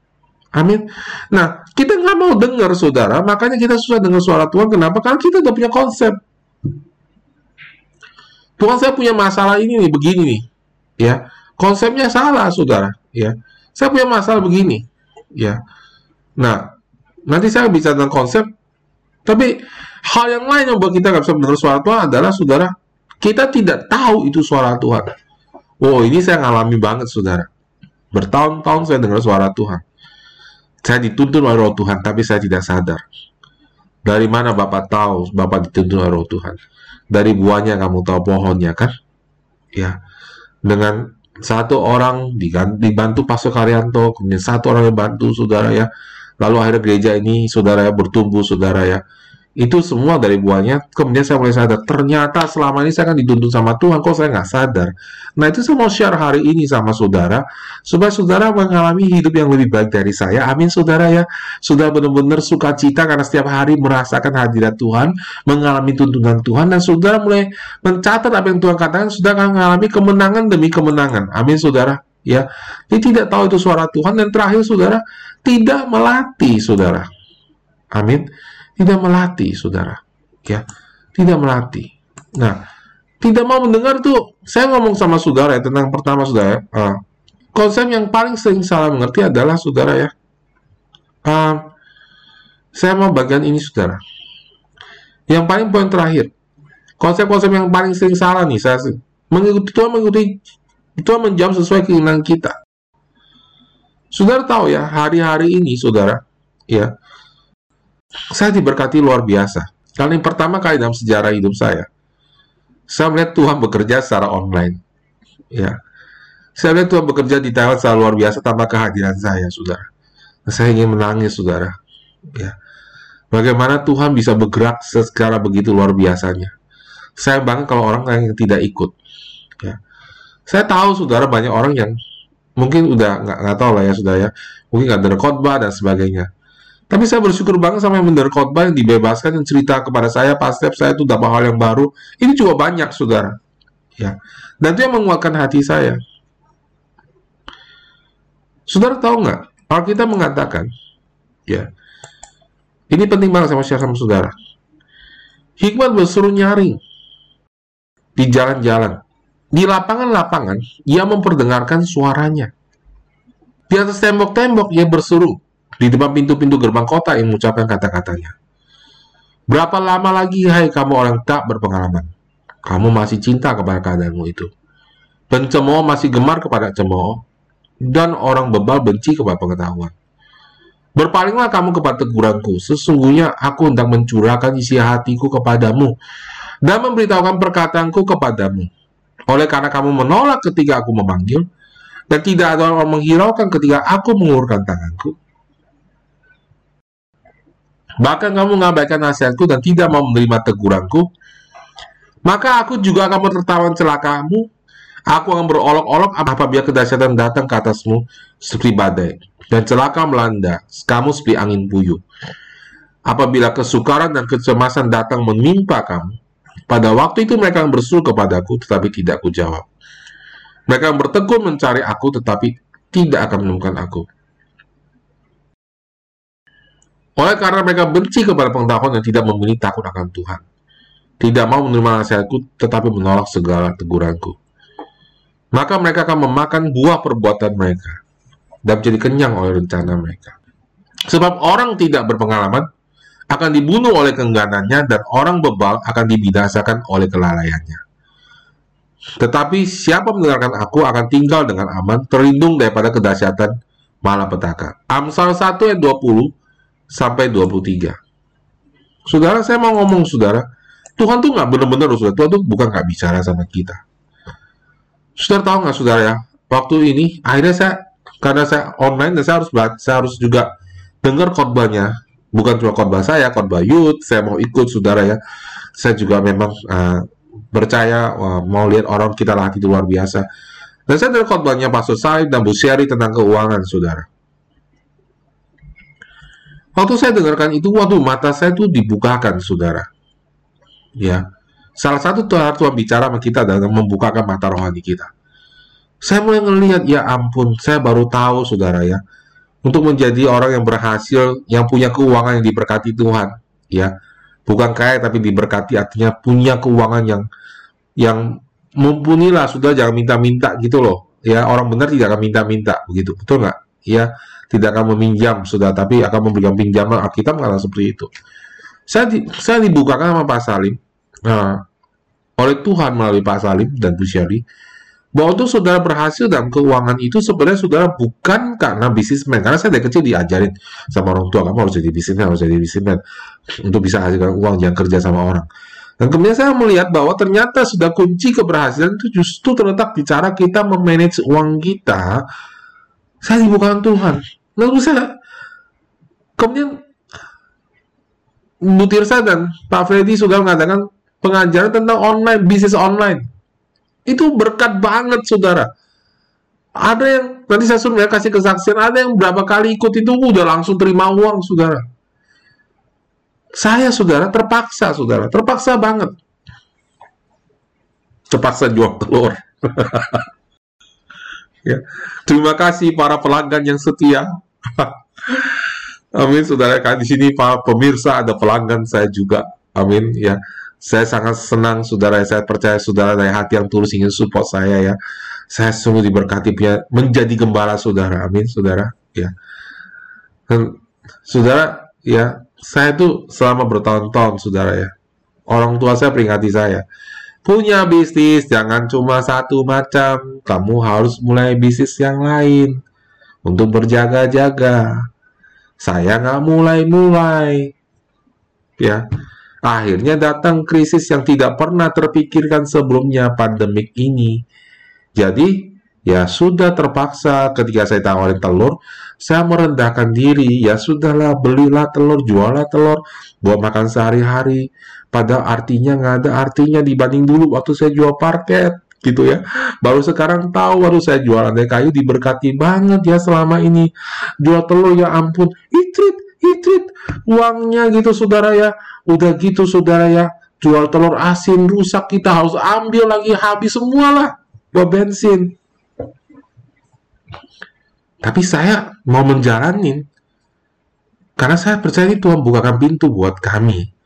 Amin. Nah, kita nggak mau dengar saudara, makanya kita susah dengar suara Tuhan. Kenapa? Karena kita udah punya konsep. Tuhan saya punya masalah ini nih, begini nih. Ya, konsepnya salah saudara. Ya, saya punya masalah begini. Ya, nah nanti saya bisa tentang konsep. Tapi hal yang lain yang buat kita nggak bisa mendengar suara Tuhan adalah saudara, kita tidak tahu itu suara Tuhan. Oh, ini saya ngalami banget saudara. Bertahun-tahun saya dengar suara Tuhan saya dituntun oleh roh Tuhan, tapi saya tidak sadar. Dari mana Bapak tahu Bapak dituntun oleh roh Tuhan? Dari buahnya kamu tahu pohonnya kan? Ya, dengan satu orang dibantu Pastor Karyanto, kemudian satu orang yang bantu saudara ya. Lalu akhirnya gereja ini saudara ya bertumbuh saudara ya itu semua dari buahnya. Kemudian saya mulai sadar ternyata selama ini saya kan dituntun sama Tuhan kok saya nggak sadar? Nah itu saya mau share hari ini sama saudara supaya saudara mengalami hidup yang lebih baik dari saya. Amin saudara ya. Sudah benar-benar sukacita karena setiap hari merasakan hadirat Tuhan mengalami tuntunan Tuhan dan saudara mulai mencatat apa yang Tuhan katakan sudah akan mengalami kemenangan demi kemenangan. Amin saudara ya. Dia tidak tahu itu suara Tuhan dan terakhir saudara tidak melatih saudara. Amin tidak melatih, saudara. Ya, tidak melatih. Nah, tidak mau mendengar tuh, saya ngomong sama saudara ya tentang pertama saudara. Uh, konsep yang paling sering salah mengerti adalah saudara ya. Uh, saya mau bagian ini saudara. Yang paling poin terakhir, konsep-konsep yang paling sering salah nih saya mengikuti Tuhan mengikuti Tuhan menjawab sesuai keinginan kita. Saudara tahu ya, hari-hari ini saudara, ya, saya diberkati luar biasa. Kali pertama kali dalam sejarah hidup saya, saya melihat Tuhan bekerja secara online. Ya, saya melihat Tuhan bekerja di Taiwan secara luar biasa tanpa kehadiran saya, saudara. Saya ingin menangis, saudara. Ya, bagaimana Tuhan bisa bergerak secara begitu luar biasanya. Saya bangga kalau orang yang tidak ikut. Ya, saya tahu, saudara, banyak orang yang mungkin udah nggak nggak tahu lah ya, saudara ya. Mungkin nggak ada khotbah dan sebagainya tapi saya bersyukur banget sama yang mendengar khotbah yang dibebaskan yang cerita kepada saya pas step saya itu dapat hal yang baru. Ini juga banyak saudara. Ya. Dan itu yang menguatkan hati saya. Saudara tahu nggak? kita mengatakan, ya, ini penting banget sama share sama saudara. Hikmat bersuruh nyaring di jalan-jalan, di lapangan-lapangan, ia memperdengarkan suaranya. Di atas tembok-tembok, ia bersuruh di depan pintu-pintu gerbang kota yang mengucapkan kata-katanya. Berapa lama lagi, hai kamu orang tak berpengalaman? Kamu masih cinta kepada keadaanmu itu. Pencemooh masih gemar kepada cemooh, dan orang bebal benci kepada pengetahuan. Berpalinglah kamu kepada teguranku, sesungguhnya aku hendak mencurahkan isi hatiku kepadamu, dan memberitahukan perkataanku kepadamu. Oleh karena kamu menolak ketika aku memanggil, dan tidak ada orang menghiraukan ketika aku mengulurkan tanganku, bahkan kamu mengabaikan nasihatku dan tidak mau menerima teguranku, maka aku juga akan menertawakan celakamu. Aku akan berolok-olok apabila kedahsyatan datang ke atasmu seperti badai, dan celaka melanda kamu seperti angin puyuh. Apabila kesukaran dan kecemasan datang menimpa kamu, pada waktu itu mereka berseru kepadaku, tetapi tidak aku jawab. Mereka bertekun mencari aku, tetapi tidak akan menemukan aku. Oleh karena mereka benci kepada pengetahuan dan tidak memiliki takut akan Tuhan. Tidak mau menerima nasihatku, tetapi menolak segala teguranku. Maka mereka akan memakan buah perbuatan mereka. dan menjadi kenyang oleh rencana mereka. Sebab orang tidak berpengalaman akan dibunuh oleh kengganannya dan orang bebal akan dibinasakan oleh kelalaiannya. Tetapi siapa mendengarkan aku akan tinggal dengan aman, terlindung daripada kedahsyatan malapetaka. Amsal 1 ayat 20 sampai 23. Saudara, saya mau ngomong, saudara, Tuhan tuh nggak benar-benar, saudara. Tuhan tuh bukan nggak bicara sama kita. Saudara tahu nggak, saudara ya? Waktu ini, akhirnya saya, karena saya online, dan saya harus saya harus juga dengar khotbahnya. Bukan cuma khotbah saya, khotbah youth, saya mau ikut, saudara ya. Saya juga memang uh, percaya uh, mau lihat orang kita lagi luar biasa. Dan saya dengar khotbahnya Pastor Said dan Bu Syari tentang keuangan, saudara. Waktu saya dengarkan itu, waduh, mata saya tuh dibukakan, saudara. Ya, salah satu Tuhan Tuhan bicara sama kita dalam membukakan mata rohani kita. Saya mulai ngelihat, ya ampun, saya baru tahu, saudara ya, untuk menjadi orang yang berhasil, yang punya keuangan yang diberkati Tuhan, ya, bukan kaya tapi diberkati artinya punya keuangan yang yang mumpuni lah, sudah jangan minta-minta gitu loh, ya orang benar tidak akan minta-minta, begitu, betul nggak? Ya, tidak akan meminjam sudah tapi akan memberikan pinjaman. Alkitab mengatakan seperti itu. Saya di, saya dibukakan sama Pak Salim. Nah, oleh Tuhan melalui Pak Salim dan Bu Syari bahwa untuk saudara berhasil dalam keuangan itu sebenarnya saudara bukan karena bisnismen. Karena saya dari kecil diajarin sama orang tua kamu harus jadi bisnismen harus jadi bisnismen untuk bisa hasilkan uang jangan kerja sama orang. Dan kemudian saya melihat bahwa ternyata sudah kunci keberhasilan itu justru terletak di cara kita memanage uang kita saya dibukakan Tuhan Lalu saya kemudian Bu Tirsa dan Pak Freddy sudah mengatakan pengajaran tentang online, bisnis online. Itu berkat banget, saudara. Ada yang, nanti saya suruh kasih kesaksian, ada yang berapa kali ikut itu udah langsung terima uang, saudara. Saya, saudara, terpaksa, saudara. Terpaksa banget. Terpaksa jual telur. ya. Terima kasih para pelanggan yang setia. Amin, saudara. Kan di sini Pak pemirsa ada pelanggan saya juga. Amin, ya. Saya sangat senang, saudara. Saya percaya saudara dari hati yang tulus ingin support saya ya. Saya sungguh diberkati punya menjadi gembala saudara. Amin, saudara. Ya. Dan, saudara, ya. Saya tuh selama bertahun-tahun, saudara ya. Orang tua saya peringati saya. Punya bisnis jangan cuma satu macam. Kamu harus mulai bisnis yang lain untuk berjaga-jaga. Saya nggak mulai-mulai. Ya, akhirnya datang krisis yang tidak pernah terpikirkan sebelumnya pandemik ini. Jadi, ya sudah terpaksa ketika saya tawarin telur, saya merendahkan diri. Ya sudahlah, belilah telur, jualah telur, buat makan sehari-hari. Pada artinya nggak ada artinya dibanding dulu waktu saya jual parket gitu ya. Baru sekarang tahu baru saya jualan kayu diberkati banget ya selama ini. Jual telur ya ampun, itrit, itrit. Uangnya gitu saudara ya. Udah gitu saudara ya. Jual telur asin rusak kita harus ambil lagi habis semua lah buat bensin. Tapi saya mau menjalanin karena saya percaya Tuhan bukakan pintu buat kami,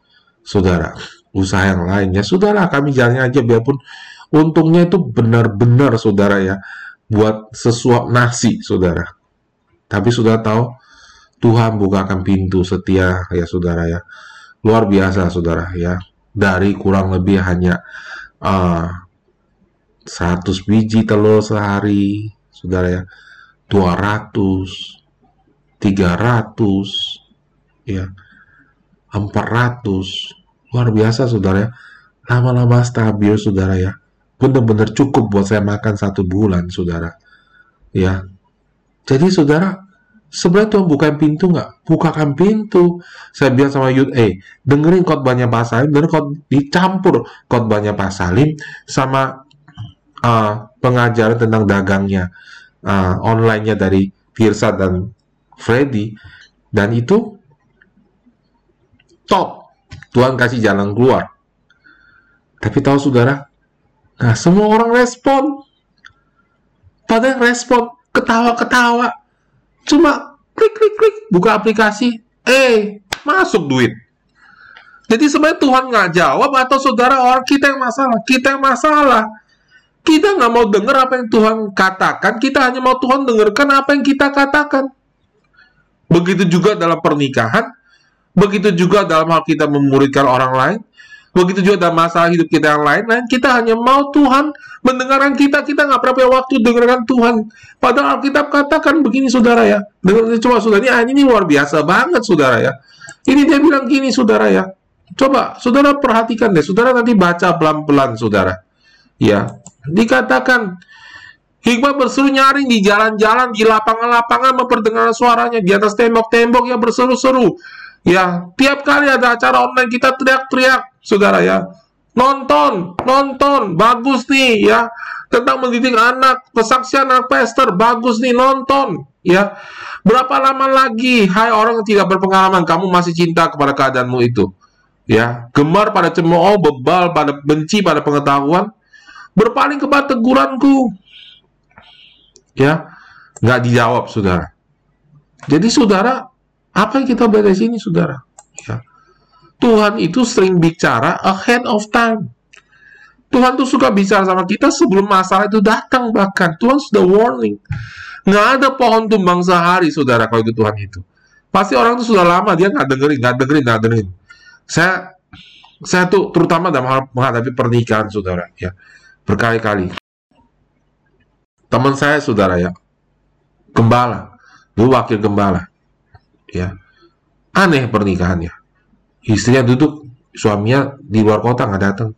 saudara. Usaha yang lainnya, saudara kami jalannya aja. Biarpun untungnya itu benar-benar saudara ya buat sesuap nasi saudara. Tapi sudah tahu Tuhan bukakan pintu setia ya saudara ya. Luar biasa saudara ya. Dari kurang lebih hanya uh, ah, 100 biji telur sehari saudara ya 200 300 ya 400 luar biasa saudara ya lama-lama stabil saudara ya benar-benar cukup buat saya makan satu bulan, saudara. Ya, jadi saudara, sebenarnya Tuhan bukain pintu nggak? Bukakan pintu. Saya bilang sama Yud, eh, dengerin khotbahnya Pak Salim, dengerin khot, dicampur khotbahnya Pak Salim sama uh, pengajaran tentang dagangnya uh, online-nya dari Firsa dan Freddy. Dan itu top. Tuhan kasih jalan keluar. Tapi tahu saudara, Nah, semua orang respon. Pada respon, ketawa-ketawa. Cuma klik-klik-klik, buka aplikasi. Eh, masuk duit. Jadi sebenarnya Tuhan nggak jawab atau saudara orang kita yang masalah. Kita yang masalah. Kita nggak mau dengar apa yang Tuhan katakan, kita hanya mau Tuhan dengarkan apa yang kita katakan. Begitu juga dalam pernikahan, begitu juga dalam hal kita memuridkan orang lain, begitu juga dalam masalah hidup kita yang lain-lain, kita hanya mau Tuhan mendengarkan kita, kita nggak pernah punya waktu dengarkan Tuhan. Padahal Alkitab katakan begini saudara ya, dengar coba saudara ini, ah, ini luar biasa banget saudara ya. Ini dia bilang gini saudara ya, coba saudara perhatikan deh, saudara nanti baca pelan-pelan saudara. Ya, dikatakan Hikmat berseru nyaring di jalan-jalan, di lapangan-lapangan memperdengarkan suaranya, di atas tembok-tembok yang berseru-seru. Ya, tiap kali ada acara online kita teriak-teriak, saudara ya. Nonton, nonton, bagus nih ya. Tentang mendidik anak, kesaksian anak pester, bagus nih, nonton. Ya, berapa lama lagi, hai orang yang tidak berpengalaman, kamu masih cinta kepada keadaanmu itu. Ya, gemar pada cemooh, bebal pada benci pada pengetahuan, berpaling kepada teguranku, ya nggak dijawab saudara. Jadi saudara apa yang kita belajar di sini saudara? Ya. Tuhan itu sering bicara ahead of time. Tuhan tuh suka bicara sama kita sebelum masalah itu datang bahkan. Tuhan sudah warning. Nggak ada pohon tumbang sehari saudara kalau itu Tuhan itu. Pasti orang itu sudah lama dia nggak dengerin nggak dengerin nggak dengerin. Saya saya tuh terutama dalam hal menghadapi pernikahan saudara ya berkali-kali. Teman saya saudara ya. Gembala. Dulu wakil gembala. Ya. Aneh pernikahannya. Istrinya duduk suaminya di luar kota nggak datang.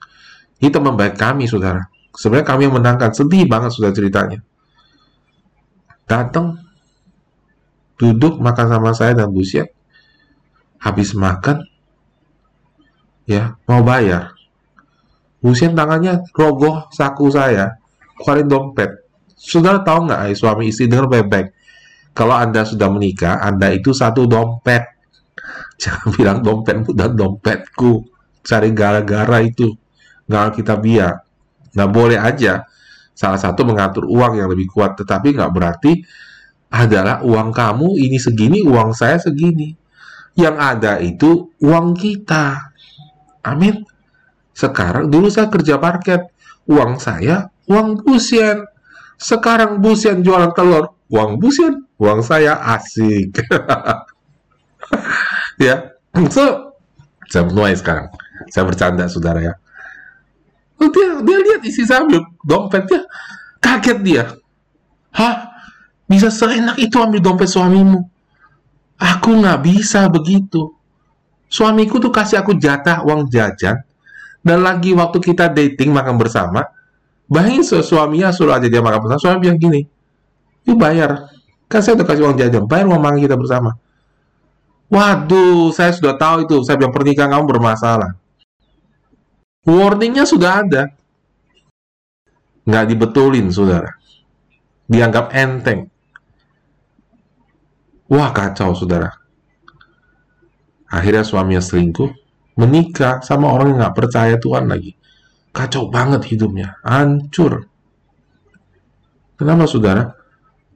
Ini teman baik kami saudara. Sebenarnya kami yang menangkan. Sedih banget sudah ceritanya. Datang duduk makan sama saya dan busiat habis makan ya mau bayar busiat tangannya rogoh saku saya keluarin dompet Saudara tahu nggak, suami istri dengar baik-baik. Kalau Anda sudah menikah, Anda itu satu dompet. Jangan bilang dompetmu dan dompetku. Cari gara-gara itu. Nggak kita biar. Nggak boleh aja. Salah satu mengatur uang yang lebih kuat. Tetapi nggak berarti adalah uang kamu ini segini, uang saya segini. Yang ada itu uang kita. Amin. Sekarang dulu saya kerja parket. Uang saya, uang pusien sekarang bus yang jualan telur, uang bus yang uang saya asik. ya, so saya menuai sekarang. Saya bercanda, saudara ya. Oh, dia dia lihat isi saya ambil dompetnya, kaget dia. Hah? Bisa seenak itu ambil dompet suamimu? Aku nggak bisa begitu. Suamiku tuh kasih aku jatah uang jajan, dan lagi waktu kita dating makan bersama, Bayangin suaminya suruh aja dia makan bersama, suami bilang gini, yuk bayar. Kan saya udah kasih uang jajan, bayar uang makan kita bersama. Waduh, saya sudah tahu itu. Saya bilang pernikahan kamu bermasalah. Warningnya sudah ada. Nggak dibetulin, saudara. Dianggap enteng. Wah, kacau, saudara. Akhirnya suaminya selingkuh, menikah sama orang yang nggak percaya Tuhan lagi. Kacau banget hidupnya, hancur. Kenapa saudara?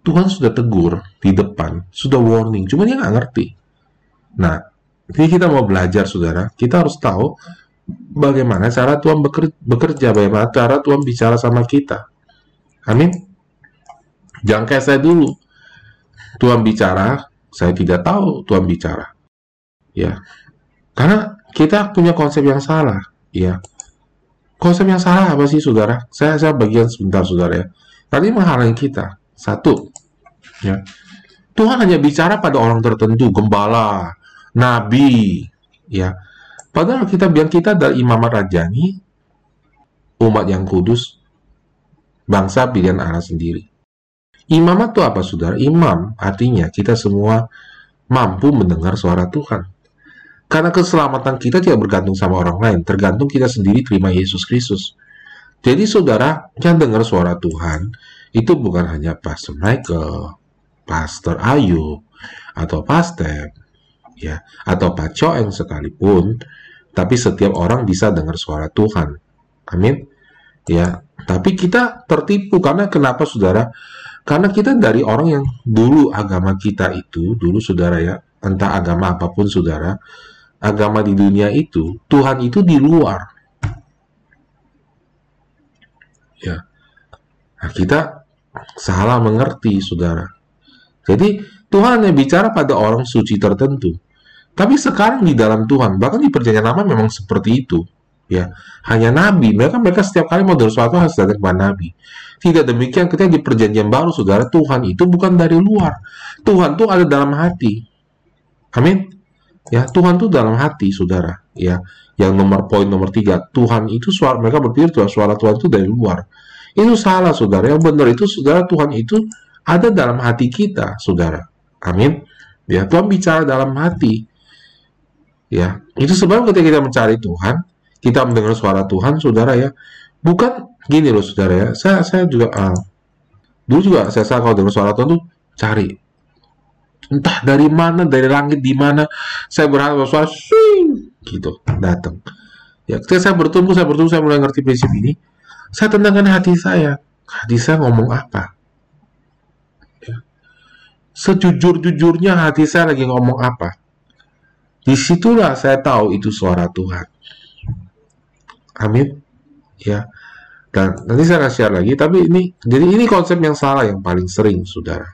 Tuhan sudah tegur di depan, sudah warning, cuma dia nggak ngerti. Nah, ini kita mau belajar saudara, kita harus tahu bagaimana cara Tuhan bekerja, bagaimana cara Tuhan bicara sama kita. Amin. Jangan kayak saya dulu. Tuhan bicara, saya tidak tahu Tuhan bicara. Ya. Karena kita punya konsep yang salah, ya. Konsep yang salah apa sih, saudara? Saya saya bagian sebentar, saudara ya. Tadi menghalangi kita. Satu, ya. Tuhan hanya bicara pada orang tertentu, gembala, nabi, ya. Padahal kita biar kita dari imamat rajani, umat yang kudus, bangsa pilihan Allah sendiri. Imamat itu apa, saudara? Imam artinya kita semua mampu mendengar suara Tuhan. Karena keselamatan kita tidak bergantung sama orang lain, tergantung kita sendiri terima Yesus Kristus. Jadi saudara, yang dengar suara Tuhan, itu bukan hanya Pastor Michael, Pastor Ayu, atau Pastor, ya, atau Pak Coeng sekalipun, tapi setiap orang bisa dengar suara Tuhan. Amin. Ya, tapi kita tertipu karena kenapa saudara? Karena kita dari orang yang dulu agama kita itu, dulu saudara ya, entah agama apa pun saudara, agama di dunia itu, Tuhan itu di luar. Ya. Nah, kita salah mengerti, saudara. Jadi, Tuhan yang bicara pada orang suci tertentu. Tapi sekarang di dalam Tuhan, bahkan di perjanjian lama memang seperti itu. Ya, hanya nabi. Mereka mereka setiap kali mau sesuatu harus datang kepada nabi. Tidak demikian ketika di perjanjian baru, saudara, Tuhan itu bukan dari luar. Tuhan itu ada dalam hati. Amin. Ya, Tuhan itu dalam hati, saudara. Ya, yang nomor poin nomor tiga, Tuhan itu suara mereka berpikir Tuhan suara Tuhan itu dari luar. Itu salah, saudara. Yang benar itu, saudara, Tuhan itu ada dalam hati kita, saudara. Amin. Ya, Tuhan bicara dalam hati. Ya, itu sebab ketika kita mencari Tuhan, kita mendengar suara Tuhan, saudara ya. Bukan gini loh, saudara ya. Saya saya juga uh, dulu juga saya, saya kalau dengar suara Tuhan tuh cari entah dari mana dari langit di mana saya berharap suara swing gitu datang. Ya ketika saya bertumbuh saya bertumbuh saya mulai ngerti prinsip ini. Saya tenangkan hati saya. Hati saya ngomong apa? Ya. sejujur-jujurnya hati saya lagi ngomong apa? Di situlah saya tahu itu suara Tuhan. Amin. Ya. Dan nanti saya akan share lagi tapi ini jadi ini konsep yang salah yang paling sering saudara.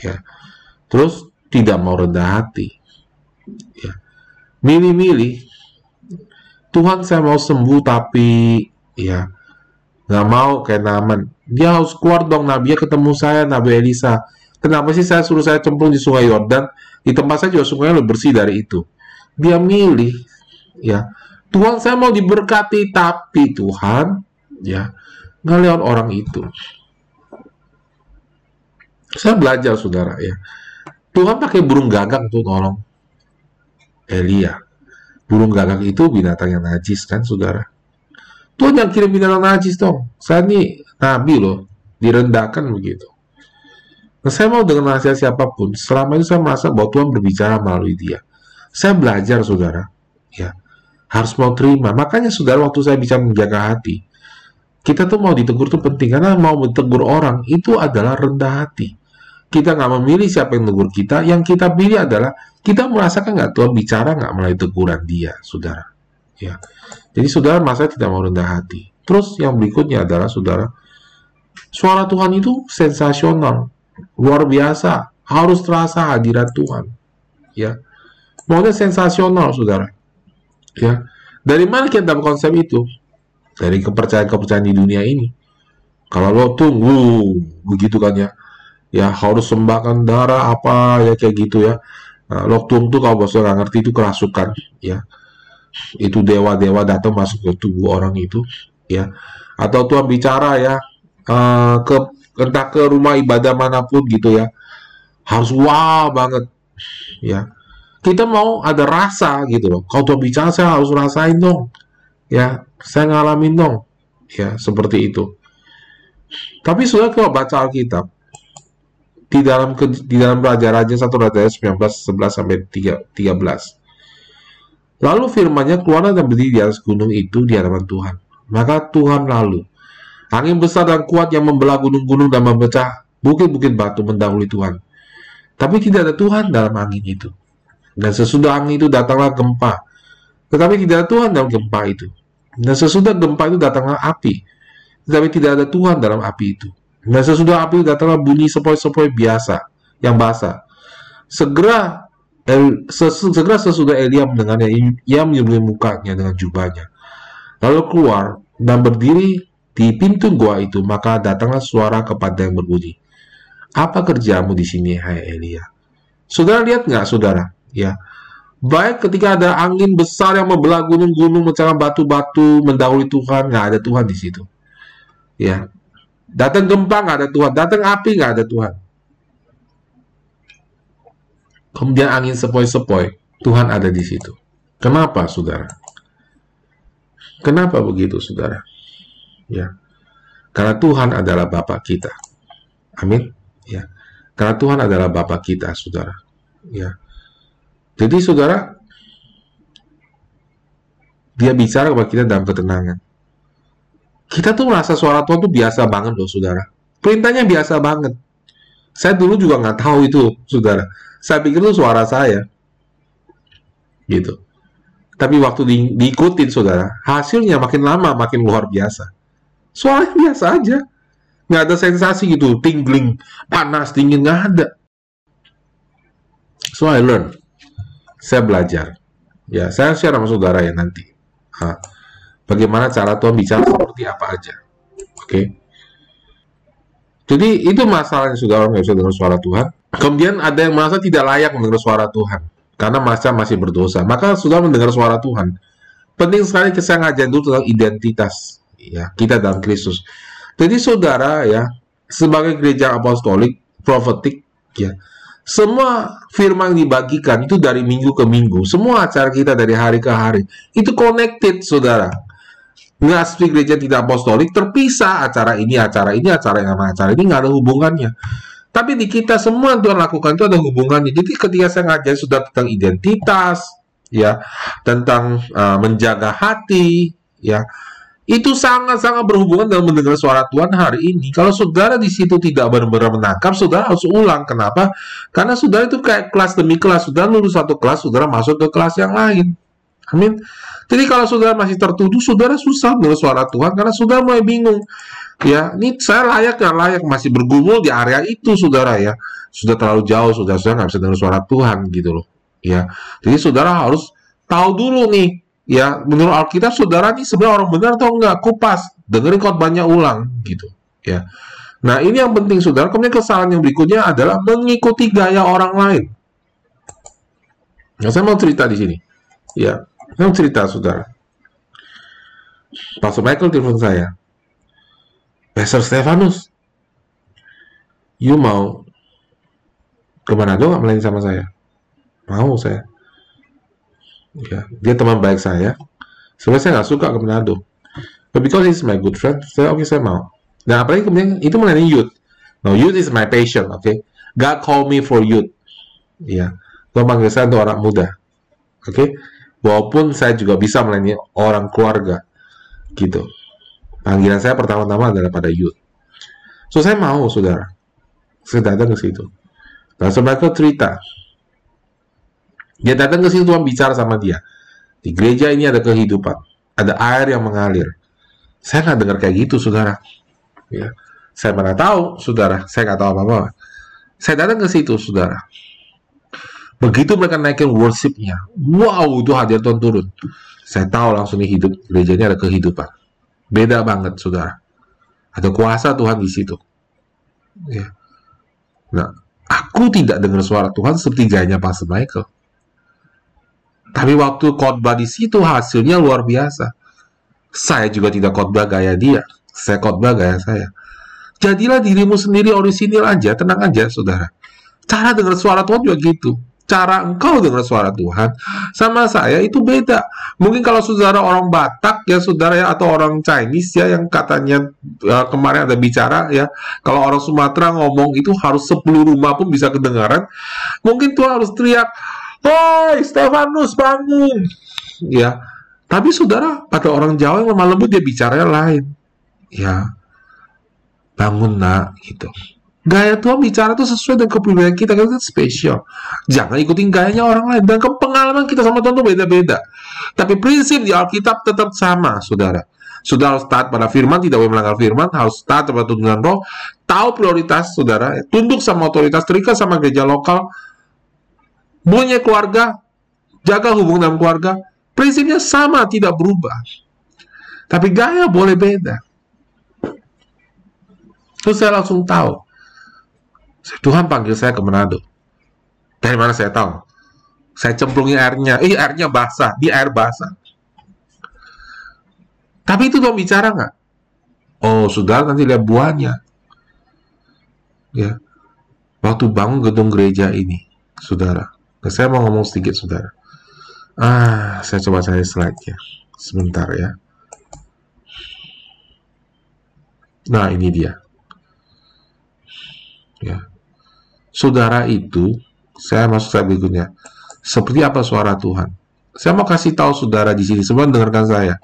Ya terus tidak mau rendah hati. Ya. Milih-milih, Tuhan saya mau sembuh tapi ya nggak mau kayak Naman. Dia harus keluar dong Nabi ya ketemu saya Nabi Elisa. Kenapa sih saya suruh saya cemplung di sungai Yordan? Di tempat saya juga sungainya lebih bersih dari itu. Dia milih ya Tuhan saya mau diberkati tapi Tuhan ya nggak lewat orang itu. Saya belajar saudara ya Tuhan pakai burung gagak untuk nolong Elia. Burung gagak itu binatang yang najis kan, saudara? Tuhan yang kirim binatang najis dong. Saya ini nabi loh, direndahkan begitu. Nah, saya mau dengan nasihat siapa pun, selama itu saya merasa bahwa Tuhan berbicara melalui dia. Saya belajar, saudara. Ya, harus mau terima. Makanya, saudara, waktu saya bisa menjaga hati, kita tuh mau ditegur tuh penting karena mau ditegur orang itu adalah rendah hati kita nggak memilih siapa yang tegur kita, yang kita pilih adalah kita merasakan nggak Tuhan bicara nggak melalui teguran dia, saudara. Ya, jadi saudara masa tidak mau rendah hati. Terus yang berikutnya adalah saudara, suara Tuhan itu sensasional, luar biasa, harus terasa hadirat Tuhan. Ya, maunya sensasional, saudara. Ya, dari mana kita dapat konsep itu? Dari kepercayaan-kepercayaan di dunia ini. Kalau lo tunggu begitu kan ya, ya harus sembahkan darah apa ya kayak gitu ya. Nah, loktum tuh kalau bosnya nggak ngerti itu kerasukan ya. Itu dewa-dewa datang masuk ke tubuh orang itu ya. Atau Tuhan bicara ya uh, ke entah ke rumah ibadah mana pun gitu ya. Harus wah banget ya. Kita mau ada rasa gitu loh. Kalau Tuhan bicara saya harus rasain dong ya. Saya ngalamin dong ya seperti itu. Tapi sudah kalau baca Alkitab di dalam ke, di dalam Raja-Raja 1 Raja 19 11 sampai 3, 13. Lalu firmannya keluar dan berdiri di atas gunung itu di hadapan Tuhan. Maka Tuhan lalu angin besar dan kuat yang membelah gunung-gunung dan memecah bukit-bukit batu mendahului Tuhan. Tapi tidak ada Tuhan dalam angin itu. Dan sesudah angin itu datanglah gempa. Tetapi tidak ada Tuhan dalam gempa itu. Dan sesudah gempa itu datanglah api. Tetapi tidak ada Tuhan dalam api itu. Dan sesudah api datanglah bunyi sepoi-sepoi biasa yang basah. Segera El, ses, segera sesudah Elia mendengarnya, ia menyembunyi mukanya dengan jubahnya. Lalu keluar dan berdiri di pintu gua itu, maka datanglah suara kepada yang berbunyi. Apa kerjamu di sini, hai Elia? Saudara lihat nggak, saudara? Ya, baik ketika ada angin besar yang membelah gunung-gunung, mencari batu-batu, mendahului Tuhan, nggak ada Tuhan di situ. Ya, Datang gempa nggak ada Tuhan, datang api nggak ada Tuhan. Kemudian angin sepoi-sepoi, Tuhan ada di situ. Kenapa, saudara? Kenapa begitu, saudara? Ya, karena Tuhan adalah Bapa kita. Amin. Ya, karena Tuhan adalah Bapa kita, saudara. Ya, jadi saudara, dia bicara kepada kita dalam ketenangan kita tuh merasa suara Tuhan tuh biasa banget loh, saudara. Perintahnya biasa banget. Saya dulu juga nggak tahu itu, saudara. Saya pikir itu suara saya. Gitu. Tapi waktu di, diikutin, saudara, hasilnya makin lama makin luar biasa. Suaranya biasa aja. nggak ada sensasi gitu, tingling, panas, dingin, nggak ada. So I learn, saya belajar. Ya, saya share sama saudara ya nanti. Ha. Bagaimana cara Tuhan bicara seperti apa aja. Oke. Okay? Jadi itu masalahnya saudara nggak bisa dengar suara Tuhan. Kemudian ada yang merasa tidak layak mendengar suara Tuhan karena masa masih berdosa. Maka sudah mendengar suara Tuhan. Penting sekali saya ngajarin dulu tentang identitas ya kita dalam Kristus. Jadi saudara ya sebagai gereja apostolik profetik ya semua firman yang dibagikan itu dari minggu ke minggu. Semua acara kita dari hari ke hari itu connected saudara. Ngaspi gereja tidak apostolik terpisah acara ini, acara ini, acara yang sama acara ini nggak ada hubungannya. Tapi di kita semua yang Tuhan lakukan itu ada hubungannya. Jadi ketika saya ngajar sudah tentang identitas, ya tentang uh, menjaga hati ya itu sangat-sangat berhubungan dengan mendengar suara Tuhan hari ini. Kalau saudara di situ tidak benar-benar menangkap, saudara harus ulang. Kenapa? Karena saudara itu kayak kelas demi kelas. Saudara lulus satu kelas, saudara masuk ke kelas yang lain. Amin. Jadi kalau saudara masih tertuduh, saudara susah mendengar suara Tuhan karena saudara mulai bingung. Ya, ini saya layak nggak layak masih bergumul di area itu, saudara ya. Sudah terlalu jauh, saudara sudah nggak bisa dengar suara Tuhan gitu loh ya. Jadi saudara harus tahu dulu nih, ya menurut Alkitab saudara nih sebenarnya orang benar atau enggak, kupas, dengerin khotbahnya ulang gitu, ya. Nah, ini yang penting saudara. Kemudian kesalahan yang berikutnya adalah mengikuti gaya orang lain. Nah, saya mau cerita di sini. Ya, saya cerita saudara. Pastor Michael telepon saya. Pastor Stefanus, you mau ke Manado nggak melayani sama saya? mau saya ya dia teman baik saya sebenarnya saya nggak suka ke Manado but because he's my good friend saya oke okay, saya mau dan apalagi kemudian itu melayani youth no youth is my passion okay? God call me for youth ya Tuhan panggil saya untuk orang muda oke okay? Walaupun saya juga bisa melayani orang keluarga gitu panggilan saya pertama-tama adalah pada youth so saya mau saudara saya datang ke situ dan mereka cerita dia datang ke situ Tuhan bicara sama dia. Di gereja ini ada kehidupan, ada air yang mengalir. Saya nggak dengar kayak gitu, saudara. Ya. Saya mana tahu, saudara. Saya nggak tahu apa-apa. Saya datang ke situ, saudara. Begitu mereka naikin worshipnya, wow, itu hadir Tuhan turun. Saya tahu langsung ini hidup, gerejanya ada kehidupan. Beda banget, saudara. Ada kuasa Tuhan di situ. Ya. Nah, aku tidak dengar suara Tuhan seperti gayanya Pastor Michael. Tapi waktu khotbah di situ hasilnya luar biasa. Saya juga tidak khotbah gaya dia. Saya khotbah gaya saya. Jadilah dirimu sendiri orisinil aja, tenang aja saudara. Cara dengar suara Tuhan juga gitu. Cara engkau dengar suara Tuhan sama saya itu beda. Mungkin kalau saudara orang Batak ya saudara ya atau orang Chinese ya yang katanya uh, kemarin ada bicara ya kalau orang Sumatera ngomong itu harus 10 rumah pun bisa kedengaran. Mungkin Tuhan harus teriak Hei, Stefanus bangun. Ya, tapi saudara, pada orang Jawa yang lemah lembut dia bicaranya lain. Ya, bangun nak, gitu. Gaya Tuhan bicara itu sesuai dengan kepribadian kita, kita kan spesial. Jangan ikutin gayanya orang lain. Dan pengalaman kita sama Tuhan beda-beda. Tapi prinsip di Alkitab tetap sama, saudara. Sudah harus taat pada firman, tidak boleh melanggar firman, harus taat pada tuntunan roh, tahu prioritas, saudara, tunduk sama otoritas, terikat sama gereja lokal, punya keluarga, jaga hubungan dalam keluarga, prinsipnya sama, tidak berubah. Tapi gaya boleh beda. Terus saya langsung tahu, Tuhan panggil saya ke Manado. Dari mana saya tahu? Saya cemplungi airnya, eh airnya basah, di air basah. Tapi itu Tuhan bicara nggak? Oh, sudah nanti lihat buahnya. Ya, waktu bangun gedung gereja ini, saudara, Nah, saya mau ngomong sedikit, saudara. Ah, saya coba cari slide-nya. Sebentar ya. Nah, ini dia. Ya. Saudara itu, saya masuk slide berikutnya. Seperti apa suara Tuhan? Saya mau kasih tahu saudara di sini, semua dengarkan saya.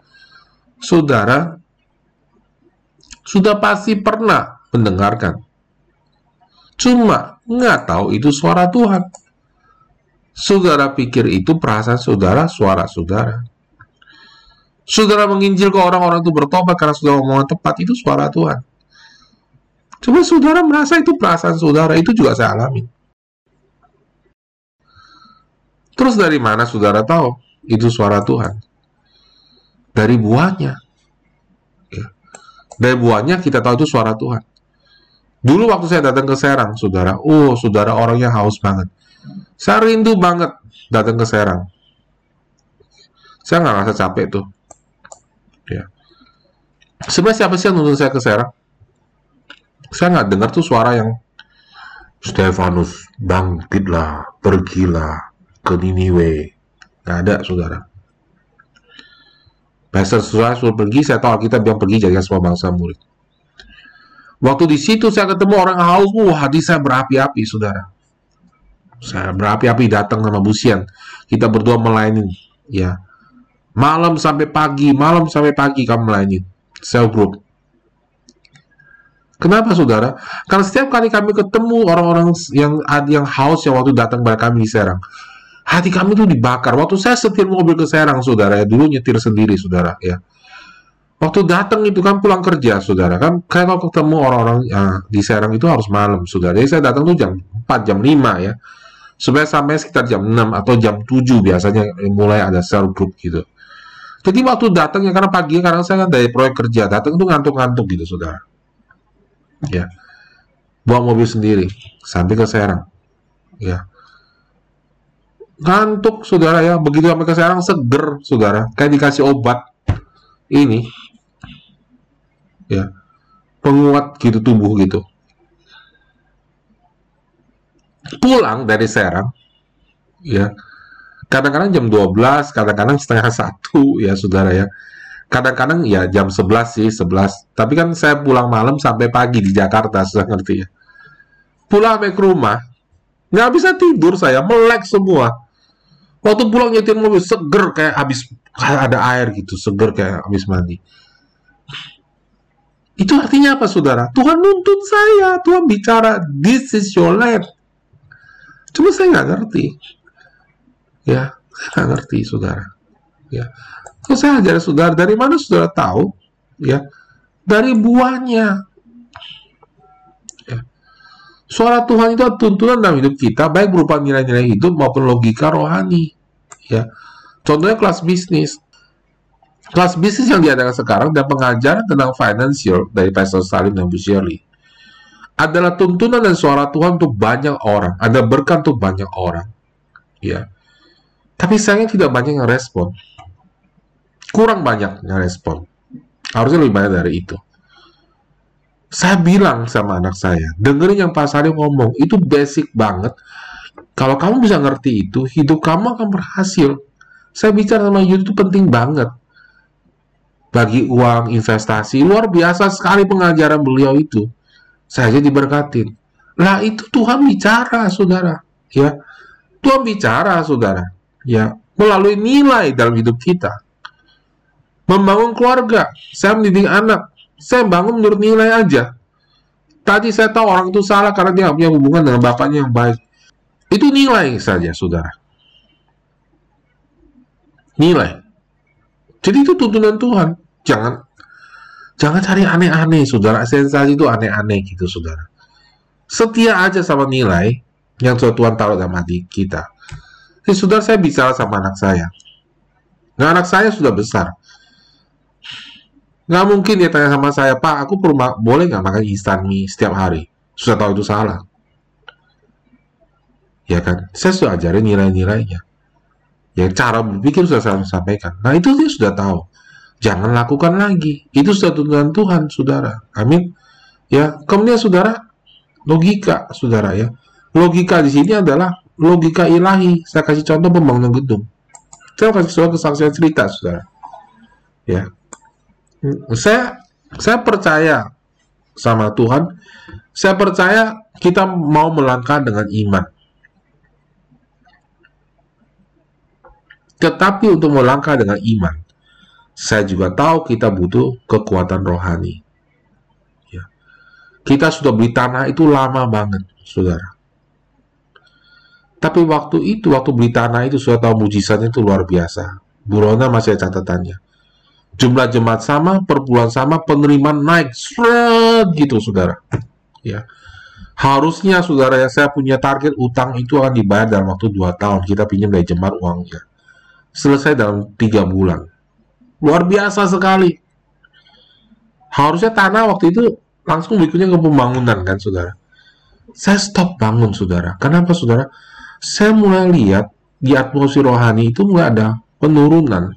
Saudara sudah pasti pernah mendengarkan. Cuma nggak tahu itu suara Tuhan. Saudara pikir itu perasaan saudara, suara saudara. Saudara menginjil ke orang-orang itu bertobat karena sudah omongan tepat, itu suara Tuhan. Coba saudara merasa itu perasaan saudara, itu juga saya alami. Terus dari mana saudara tahu itu suara Tuhan? Dari buahnya. Ya. Dari buahnya kita tahu itu suara Tuhan. Dulu waktu saya datang ke Serang, saudara, oh saudara orangnya haus banget. Saya rindu banget datang ke Serang. Saya nggak rasa capek tuh. Ya. Sebenarnya siapa sih yang nuntun saya ke Serang? Saya nggak dengar tuh suara yang Stefanus, bangkitlah, pergilah ke Niniwe. Nggak ada, saudara. Pastor saudara suruh pergi, saya tahu kita bilang pergi jaga semua bangsa murid. Waktu di situ saya ketemu orang haus, wah hati saya berapi-api, saudara. Saya berapi-api datang sama Busian. Kita berdua melayani, ya. Malam sampai pagi, malam sampai pagi kami melayani. Sel group. Kenapa saudara? Karena setiap kali kami ketemu orang-orang yang yang haus yang waktu datang pada kami di Serang, hati kami tuh dibakar. Waktu saya setir mobil ke Serang, saudara ya, dulu nyetir sendiri, saudara ya. Waktu datang itu kan pulang kerja, saudara kan. Kalau ketemu orang-orang ya, di Serang itu harus malam, saudara. Jadi saya datang tuh jam 4, jam 5 ya supaya sampai sekitar jam 6 atau jam 7 biasanya mulai ada sel group gitu. Jadi waktu datang ya karena pagi karena saya kan dari proyek kerja datang tuh ngantuk-ngantuk gitu saudara. Ya, bawa mobil sendiri sampai ke Serang. Ya, ngantuk saudara ya. Begitu sampai ke Serang seger saudara. Kayak dikasih obat. Ini. Ya. Penguat gitu tubuh gitu. Pulang dari Serang ya. Kadang-kadang jam 12 kadang-kadang setengah satu ya saudara ya kadang-kadang ya jam 11 sih 11 tapi kan saya pulang malam sampai pagi di Jakarta sudah ngerti ya. Pulang ke rumah nggak bisa tidur saya melek semua. Waktu pulang nyetir mobil seger kayak habis kayak ada air gitu seger kayak habis mandi. Itu artinya apa saudara? Tuhan nuntut saya Tuhan bicara this is your life. Cuma saya nggak ngerti. Ya, saya nggak ngerti, saudara. Ya, kalau saya ajar saudara, dari mana saudara tahu? Ya, dari buahnya. Ya. Suara Tuhan itu tuntunan dalam hidup kita, baik berupa nilai-nilai hidup maupun logika rohani. Ya, contohnya kelas bisnis. Kelas bisnis yang diadakan sekarang dan pengajaran tentang financial dari Pastor Salim dan Bu Shirley adalah tuntunan dan suara Tuhan untuk banyak orang. Ada berkat untuk banyak orang. Ya. Tapi sayangnya tidak banyak yang respon. Kurang banyak yang respon. Harusnya lebih banyak dari itu. Saya bilang sama anak saya, dengerin yang Pak Salim ngomong, itu basic banget. Kalau kamu bisa ngerti itu, hidup kamu akan berhasil. Saya bicara sama Yud itu penting banget. Bagi uang, investasi, luar biasa sekali pengajaran beliau itu saja diberkatin. Lah itu Tuhan bicara, saudara. Ya, Tuhan bicara, saudara. Ya, melalui nilai dalam hidup kita. Membangun keluarga, saya mendidik anak, saya bangun menurut nilai aja. Tadi saya tahu orang itu salah karena dia punya hubungan dengan bapaknya yang baik. Itu nilai saja, saudara. Nilai. Jadi itu tuntunan Tuhan. Jangan Jangan cari aneh-aneh, saudara. Sensasi itu aneh-aneh gitu, saudara. Setia aja sama nilai yang Tuhan taruh dalam hati kita. Jadi, saudara, saya bicara sama anak saya. Nah, anak saya sudah besar. Nggak mungkin dia tanya sama saya, Pak, aku perlu boleh nggak makan instan mie setiap hari? Sudah tahu itu salah. Ya kan? Saya sudah ajarin nilai-nilainya. Yang cara berpikir sudah saya sampaikan. Nah, itu dia sudah tahu jangan lakukan lagi. Itu sudah tuntunan Tuhan, saudara. Amin. Ya, kemudian saudara, logika, saudara ya. Logika di sini adalah logika ilahi. Saya kasih contoh pembangunan gedung. Saya kasih soal kesaksian cerita, saudara. Ya, saya saya percaya sama Tuhan. Saya percaya kita mau melangkah dengan iman. Tetapi untuk melangkah dengan iman, saya juga tahu kita butuh kekuatan rohani. Ya. Kita sudah beli tanah itu lama banget, saudara. Tapi waktu itu, waktu beli tanah itu sudah tahu mujizatnya itu luar biasa. Burona masih ada catatannya. Jumlah jemaat sama, per bulan sama, penerimaan naik, seret gitu, saudara. ya. Harusnya saudara ya saya punya target utang itu akan dibayar dalam waktu 2 tahun. Kita pinjam dari jemaat uangnya. Selesai dalam tiga bulan. Luar biasa sekali. Harusnya tanah waktu itu langsung berikutnya ke pembangunan kan saudara. Saya stop bangun saudara. Kenapa saudara? Saya mulai lihat di atmosfer rohani itu mulai ada penurunan.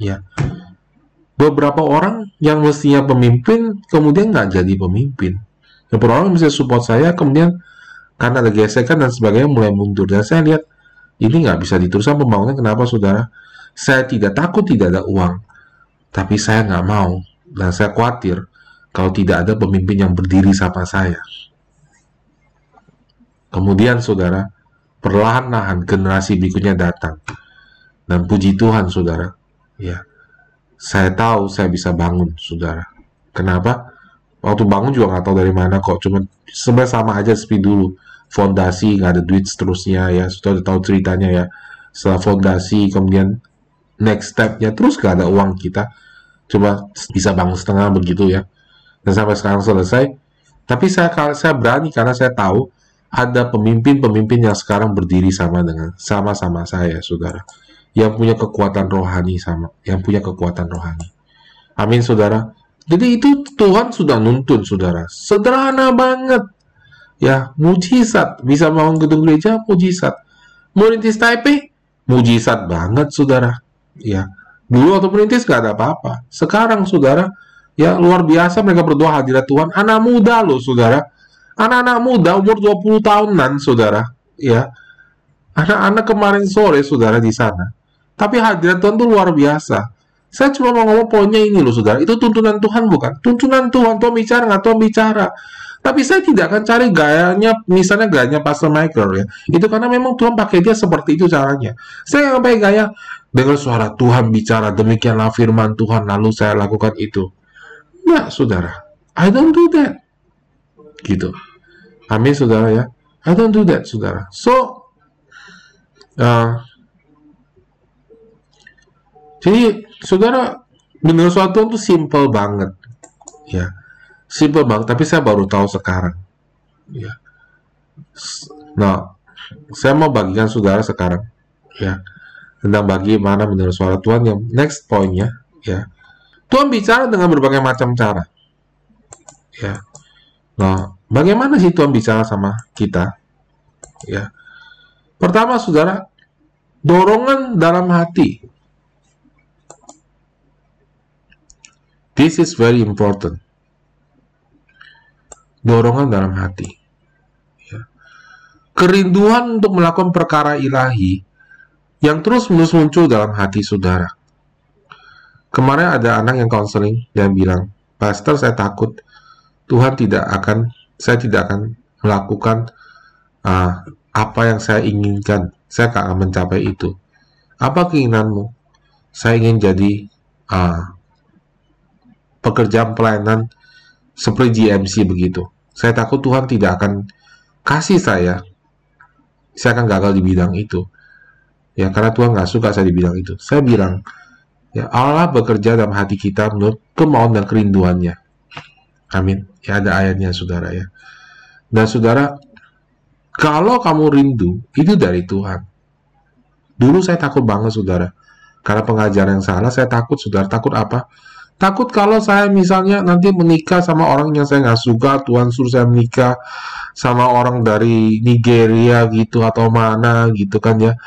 Ya, beberapa orang yang mestinya pemimpin kemudian nggak jadi pemimpin. Beberapa orang bisa support saya kemudian karena ada gesekan dan sebagainya mulai mundur. Dan saya lihat ini nggak bisa diteruskan pembangunan. Kenapa saudara? Saya tidak takut tidak ada uang, tapi saya nggak mau dan saya khawatir kalau tidak ada pemimpin yang berdiri sama saya. Kemudian saudara, perlahan-lahan generasi berikutnya datang. Dan puji Tuhan saudara, ya saya tahu saya bisa bangun, saudara. Kenapa? Waktu bangun juga nggak tahu dari mana kok. Cuma sebenarnya sama aja seperti dulu. Fondasi nggak ada duit seterusnya ya. Sudah tahu ceritanya ya. Setelah fondasi kemudian next stepnya terus nggak ada uang kita. Cuma bisa bangun setengah begitu ya. Dan sampai sekarang selesai. Tapi saya saya berani karena saya tahu ada pemimpin-pemimpin yang sekarang berdiri sama dengan sama-sama saya, saudara yang punya kekuatan rohani sama, yang punya kekuatan rohani. Amin, saudara. Jadi itu Tuhan sudah nuntun, saudara. Sederhana banget. Ya, mujizat. Bisa bangun gedung gereja, mujizat. Merintis Taipei, mujizat banget, saudara. Ya, dulu waktu merintis gak ada apa-apa. Sekarang, saudara, ya luar biasa mereka berdoa hadirat Tuhan. Anak muda loh, saudara. Anak-anak muda umur 20 tahunan, saudara. Ya, anak-anak kemarin sore, saudara, di sana tapi hadirat Tuhan itu luar biasa. Saya cuma mau ngomong poinnya ini loh saudara. Itu tuntunan Tuhan bukan? Tuntunan Tuhan. Tuhan bicara nggak Tuhan bicara. Tapi saya tidak akan cari gayanya, misalnya gayanya Pastor Michael ya. Itu karena memang Tuhan pakai dia seperti itu caranya. Saya nggak pakai gaya dengar suara Tuhan bicara demikianlah firman Tuhan lalu saya lakukan itu. Nah, saudara. I don't do that. Gitu. Amin, saudara ya. I don't do that, saudara. So, uh, jadi saudara menurut suatu itu simple banget, ya, simple banget. Tapi saya baru tahu sekarang, ya. Nah, saya mau bagikan saudara sekarang, ya, tentang bagaimana menurut suara Tuhan yang next pointnya, ya. Tuhan bicara dengan berbagai macam cara, ya. Nah, bagaimana sih Tuhan bicara sama kita, ya? Pertama, saudara, dorongan dalam hati This is very important. Dorongan dalam hati. Ya. Kerinduan untuk melakukan perkara ilahi yang terus-menerus muncul dalam hati saudara. Kemarin ada anak yang konseling dan bilang, Pastor saya takut Tuhan tidak akan, saya tidak akan melakukan uh, apa yang saya inginkan. Saya akan mencapai itu. Apa keinginanmu? Saya ingin jadi uh, pekerjaan pelayanan seperti GMC begitu. Saya takut Tuhan tidak akan kasih saya, saya akan gagal di bidang itu. Ya, karena Tuhan nggak suka saya di bidang itu. Saya bilang, ya Allah bekerja dalam hati kita menurut kemauan dan kerinduannya. Amin. Ya ada ayatnya, saudara ya. Dan saudara, kalau kamu rindu, itu dari Tuhan. Dulu saya takut banget, saudara. Karena pengajaran yang salah, saya takut, saudara. Takut apa? Takut kalau saya misalnya nanti menikah sama orang yang saya nggak suka, Tuhan suruh saya menikah sama orang dari Nigeria gitu atau mana gitu kan ya.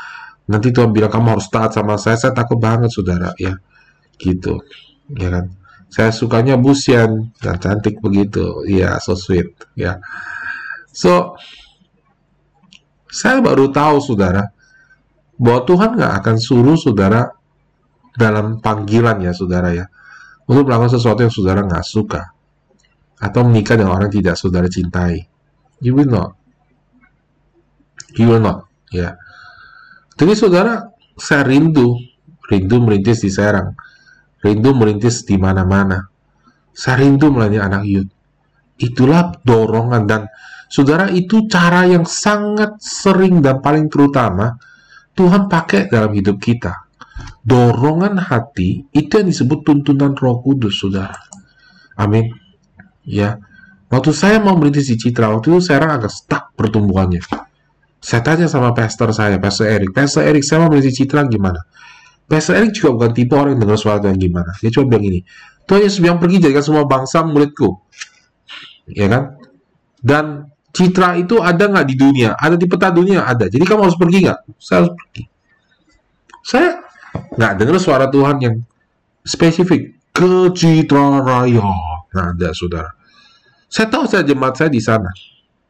Nanti Tuhan bilang kamu harus taat sama saya, saya takut banget saudara ya. Gitu, ya kan. Saya sukanya Busian dan cantik begitu, ya so sweet ya. So, saya baru tahu saudara bahwa Tuhan nggak akan suruh saudara dalam panggilan ya saudara ya untuk melakukan sesuatu yang saudara nggak suka atau menikah dengan orang yang tidak saudara cintai. You will not. You will not. Ya. Jadi saudara, saya rindu, rindu merintis di Serang, rindu merintis di mana-mana. Saya rindu melayani anak youth. Itulah dorongan dan saudara itu cara yang sangat sering dan paling terutama Tuhan pakai dalam hidup kita dorongan hati itu yang disebut tuntunan Roh Kudus, Saudara. Amin. Ya. Waktu saya mau merintis di Citra, waktu itu saya agak stuck pertumbuhannya. Saya tanya sama pastor saya, pastor Erik, pastor Erik, saya mau di Citra gimana? Pastor Erik juga bukan tipe orang yang dengar suara Tuhan gimana. Dia cuma bilang ini, Tuhan Yesus bilang pergi jadikan semua bangsa muridku. Ya kan? Dan citra itu ada nggak di dunia? Ada di peta dunia? Ada. Jadi kamu harus pergi nggak? Saya harus pergi. Saya nggak dengar suara Tuhan yang spesifik ke Citra Raya. Nah, ada saudara. Saya tahu saya jemaat saya di sana.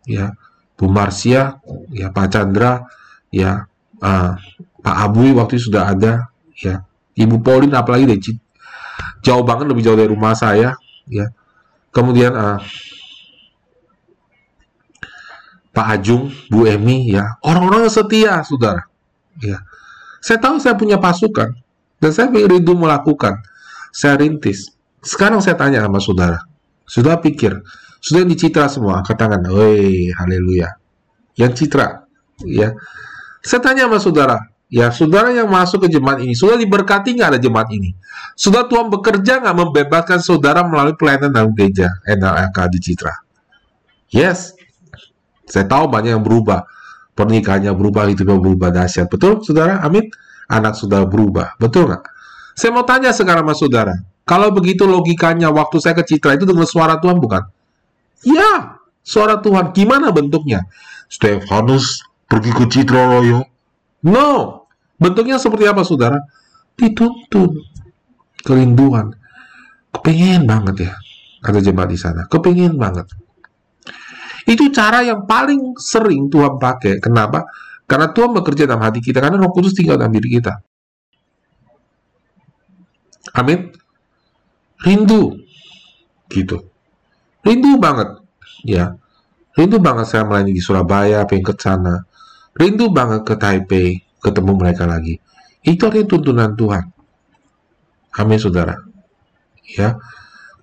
Ya, Bu Marsia, ya Pak Chandra, ya uh, Pak Abui waktu itu sudah ada, ya Ibu Pauline apalagi deh jauh banget lebih jauh dari rumah saya, ya. Kemudian uh, Pak Ajung, Bu Emi, ya orang-orang setia, saudara. Ya, saya tahu saya punya pasukan dan saya rindu melakukan. Saya rintis. Sekarang saya tanya sama saudara, sudah pikir sudah dicitra semua, katakan, woi, haleluya. Yang citra, ya. Saya tanya sama saudara, ya saudara yang masuk ke jemaat ini, sudah diberkati nggak ada jemaat ini? Sudah Tuhan bekerja nggak membebaskan saudara melalui pelayanan dalam gereja NLK di Citra? Yes, saya tahu banyak yang berubah. Pernikahannya berubah, hidupnya berubah dahsyat. Betul, saudara? Amin. Anak sudah berubah. Betul nggak? Saya mau tanya sekarang sama saudara. Kalau begitu logikanya waktu saya ke Citra itu dengan suara Tuhan bukan? Ya, suara Tuhan. Gimana bentuknya? Stefanus pergi ke Citra Royo? No. Bentuknya seperti apa, saudara? Dituntun. Kerinduan. Kepengen banget ya. Ada jemaat di sana. Kepengen banget. Itu cara yang paling sering Tuhan pakai. Kenapa? Karena Tuhan bekerja dalam hati kita. Karena roh kudus tinggal dalam diri kita. Amin. Rindu. Gitu rindu banget ya rindu banget saya melayani di Surabaya pengen ke sana rindu banget ke Taipei ketemu mereka lagi itu adalah tuntunan Tuhan amin saudara ya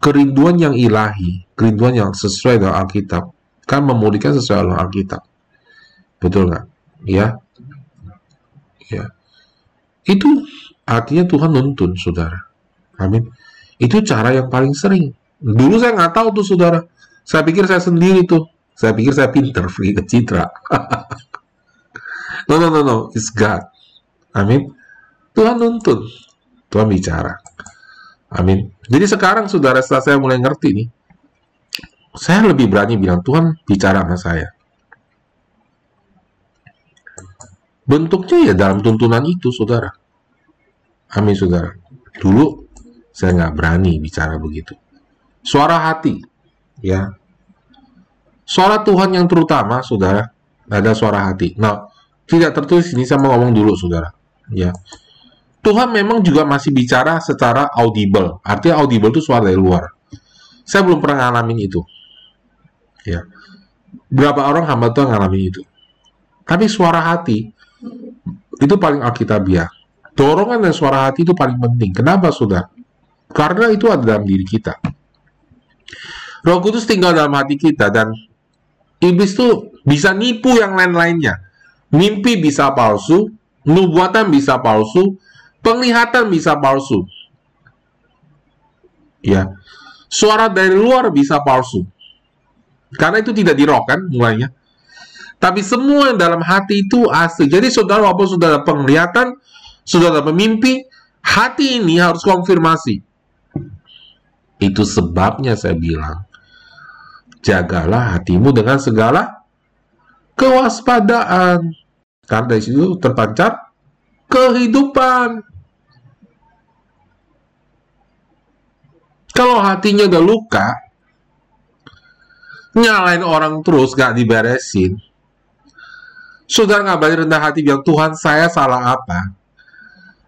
kerinduan yang ilahi kerinduan yang sesuai dengan Alkitab kan memulihkan sesuai dengan Alkitab betul nggak ya ya itu artinya Tuhan nuntun saudara amin itu cara yang paling sering Dulu saya nggak tahu tuh saudara. Saya pikir saya sendiri tuh. Saya pikir saya pinter, ke Citra. no, no, no, no. It's God. Amin. Tuhan nuntun. Tuhan bicara. Amin. Jadi sekarang saudara setelah saya mulai ngerti nih, saya lebih berani bilang Tuhan bicara sama saya. Bentuknya ya dalam tuntunan itu, saudara. Amin, saudara. Dulu saya nggak berani bicara begitu. Suara hati ya. Suara Tuhan yang terutama saudara ada suara hati. Nah tidak tertulis ini saya mau ngomong dulu saudara. Ya. Tuhan memang juga masih bicara secara audible. Artinya audible itu suara dari luar. Saya belum pernah ngalamin itu ya berapa orang hamba Tuhan ngalamin itu tapi suara hati itu paling alkitabiah dorongan dan suara hati itu paling penting kenapa sudah karena itu ada dalam diri kita Roh Kudus tinggal dalam hati kita dan iblis tuh bisa nipu yang lain-lainnya. Mimpi bisa palsu, nubuatan bisa palsu, penglihatan bisa palsu. Ya. Suara dari luar bisa palsu. Karena itu tidak dirokan mulainya. Tapi semua yang dalam hati itu asli. Jadi saudara walaupun sudah ada penglihatan, sudah ada mimpi, hati ini harus konfirmasi. Itu sebabnya saya bilang, jagalah hatimu dengan segala kewaspadaan. Karena dari situ terpancar kehidupan. Kalau hatinya udah luka, nyalain orang terus gak diberesin, saudara nggak balik rendah hati bilang Tuhan saya salah apa?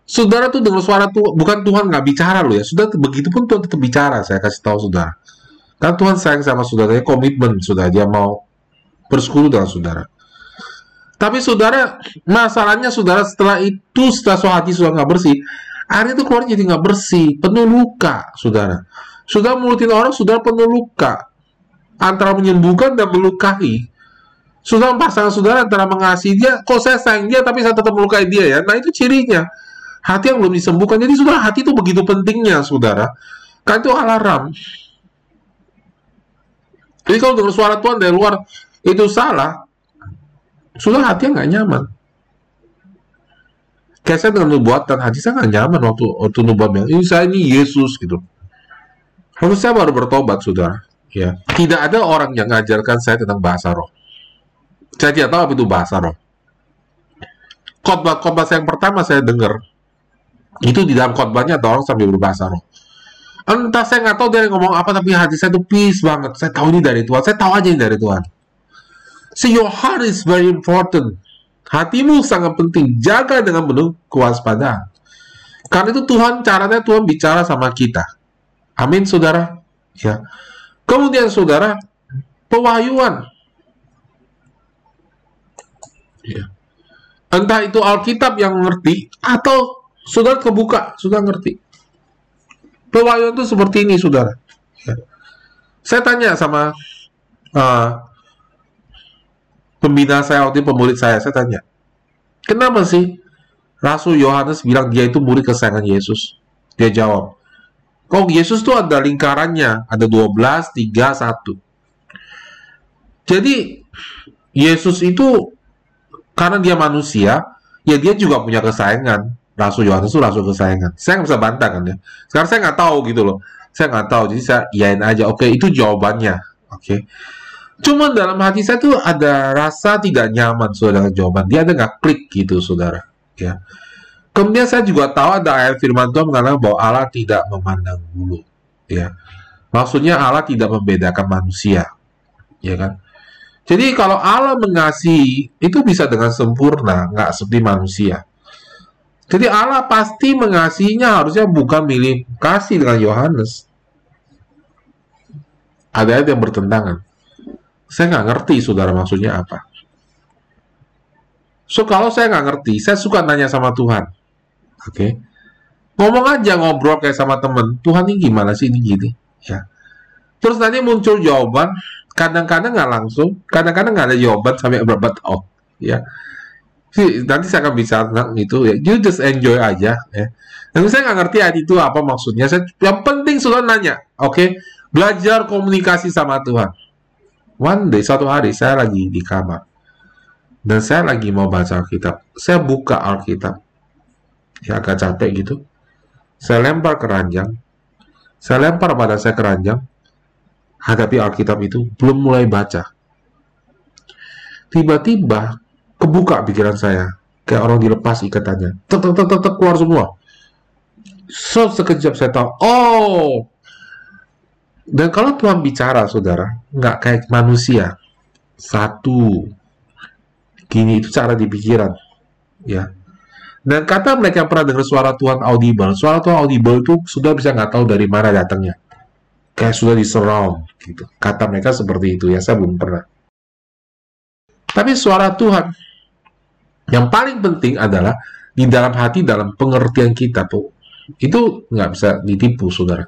Saudara tuh dengar suara tuh bukan Tuhan nggak bicara loh ya. Sudah begitu pun Tuhan tetap bicara. Saya kasih tahu saudara. Kan Tuhan sayang sama saudaranya, komitmen sudah dia mau bersekutu dengan saudara. Tapi saudara, masalahnya saudara setelah itu, setelah so hati sudah nggak bersih, air itu keluar jadi nggak bersih, penuh luka, saudara. Sudah mulutin orang, sudah penuh luka. Antara menyembuhkan dan melukai. Sudah pasangan saudara antara mengasihi dia, kok saya sayang dia, tapi saya tetap melukai dia ya. Nah itu cirinya. Hati yang belum disembuhkan. Jadi saudara, hati itu begitu pentingnya, saudara. Kan itu alarm Jadi kalau dengar suara Tuhan dari luar itu salah, sudah hatinya nggak nyaman. Kayak saya dengan nubuatan, hati saya nggak nyaman waktu waktu nubuat ini saya ini Yesus gitu. Harus saya baru bertobat, saudara. Ya, tidak ada orang yang mengajarkan saya tentang bahasa roh. Saya tidak tahu apa itu bahasa roh. Khotbah-khotbah yang pertama saya dengar itu di dalam khotbahnya ada orang sambil berbahasa roh. Entah saya nggak tahu dia ngomong apa tapi hati saya tuh peace banget. Saya tahu ini dari Tuhan. Saya tahu aja ini dari Tuhan. So your heart is very important. Hatimu sangat penting. Jaga dengan penuh kewaspadaan. Karena itu Tuhan caranya Tuhan bicara sama kita. Amin, saudara. Ya. Kemudian saudara, pewahyuan. Ya. Entah itu Alkitab yang ngerti atau saudara kebuka, sudah ngerti. Pewahyuan itu seperti ini, saudara. Ya. Saya tanya sama uh, pembina saya waktu itu, pemurid saya, saya tanya, kenapa sih Rasul Yohanes bilang dia itu murid kesayangan Yesus? Dia jawab, kok Yesus tuh ada lingkarannya, ada 12, 3, 1. Jadi, Yesus itu, karena dia manusia, ya dia juga punya kesayangan. Rasul Yohanes itu rasul kesayangan. Saya nggak bisa bantah kan ya. Sekarang saya nggak tahu gitu loh. Saya nggak tahu, jadi saya iyain aja. Oke, itu jawabannya. Oke. Cuma dalam hati saya tuh ada rasa tidak nyaman saudara jawaban. Dia ada nggak klik gitu saudara. Ya. Kemudian saya juga tahu ada ayat firman Tuhan mengatakan bahwa Allah tidak memandang bulu. Ya. Maksudnya Allah tidak membedakan manusia. Ya kan? Jadi kalau Allah mengasihi itu bisa dengan sempurna, nggak seperti manusia. Jadi Allah pasti mengasihinya harusnya bukan milih kasih dengan Yohanes. Ada ayat yang bertentangan. Saya nggak ngerti, saudara maksudnya apa. So kalau saya nggak ngerti, saya suka nanya sama Tuhan. Oke, okay? ngomong aja ngobrol kayak sama temen. Tuhan ini gimana sih ini gini? Ya. Terus nanti muncul jawaban. Kadang-kadang nggak langsung, kadang-kadang nggak ada jawaban sampai berapa tahun. Ya nanti saya akan bicara tentang itu ya you just enjoy aja ya dan saya nggak ngerti itu apa maksudnya saya yang penting sudah nanya oke okay? belajar komunikasi sama Tuhan one day suatu hari saya lagi di kamar dan saya lagi mau baca Alkitab saya buka Alkitab ya agak capek gitu. Saya lempar keranjang saya lempar pada saya keranjang hadapi Alkitab itu belum mulai baca. Tiba-tiba kebuka pikiran saya. Kayak orang dilepas ikatannya. Tetap tetap tetap keluar semua. So sekejap saya tahu oh! Dan kalau Tuhan bicara saudara nggak kayak manusia. Satu. Gini itu cara di pikiran. Ya dan kata mereka yang pernah dengar suara Tuhan audible suara Tuhan audible itu sudah bisa nggak tahu dari mana datangnya kayak sudah di surround gitu kata mereka seperti itu ya saya belum pernah tapi suara Tuhan yang paling penting adalah di dalam hati, dalam pengertian kita tuh. Itu nggak bisa ditipu, saudara.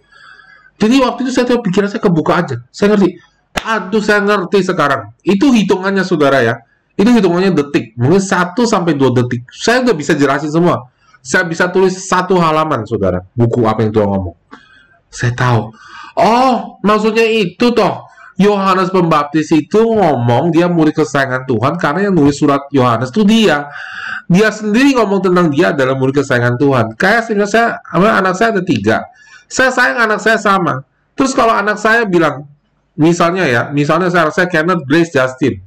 Jadi waktu itu saya pikiran saya kebuka aja. Saya ngerti. Aduh, saya ngerti sekarang. Itu hitungannya, saudara ya. Itu hitungannya detik. Mungkin 1 sampai 2 detik. Saya udah bisa jelasin semua. Saya bisa tulis satu halaman, saudara. Buku apa yang Tuhan ngomong. Saya tahu. Oh, maksudnya itu toh. Yohanes Pembaptis itu ngomong dia murid kesayangan Tuhan karena yang nulis surat Yohanes itu dia. Dia sendiri ngomong tentang dia adalah murid kesayangan Tuhan. Kayak sehingga saya, anak saya ada tiga. Saya sayang anak saya sama. Terus kalau anak saya bilang, misalnya ya, misalnya saya, saya Kenneth Grace Justin.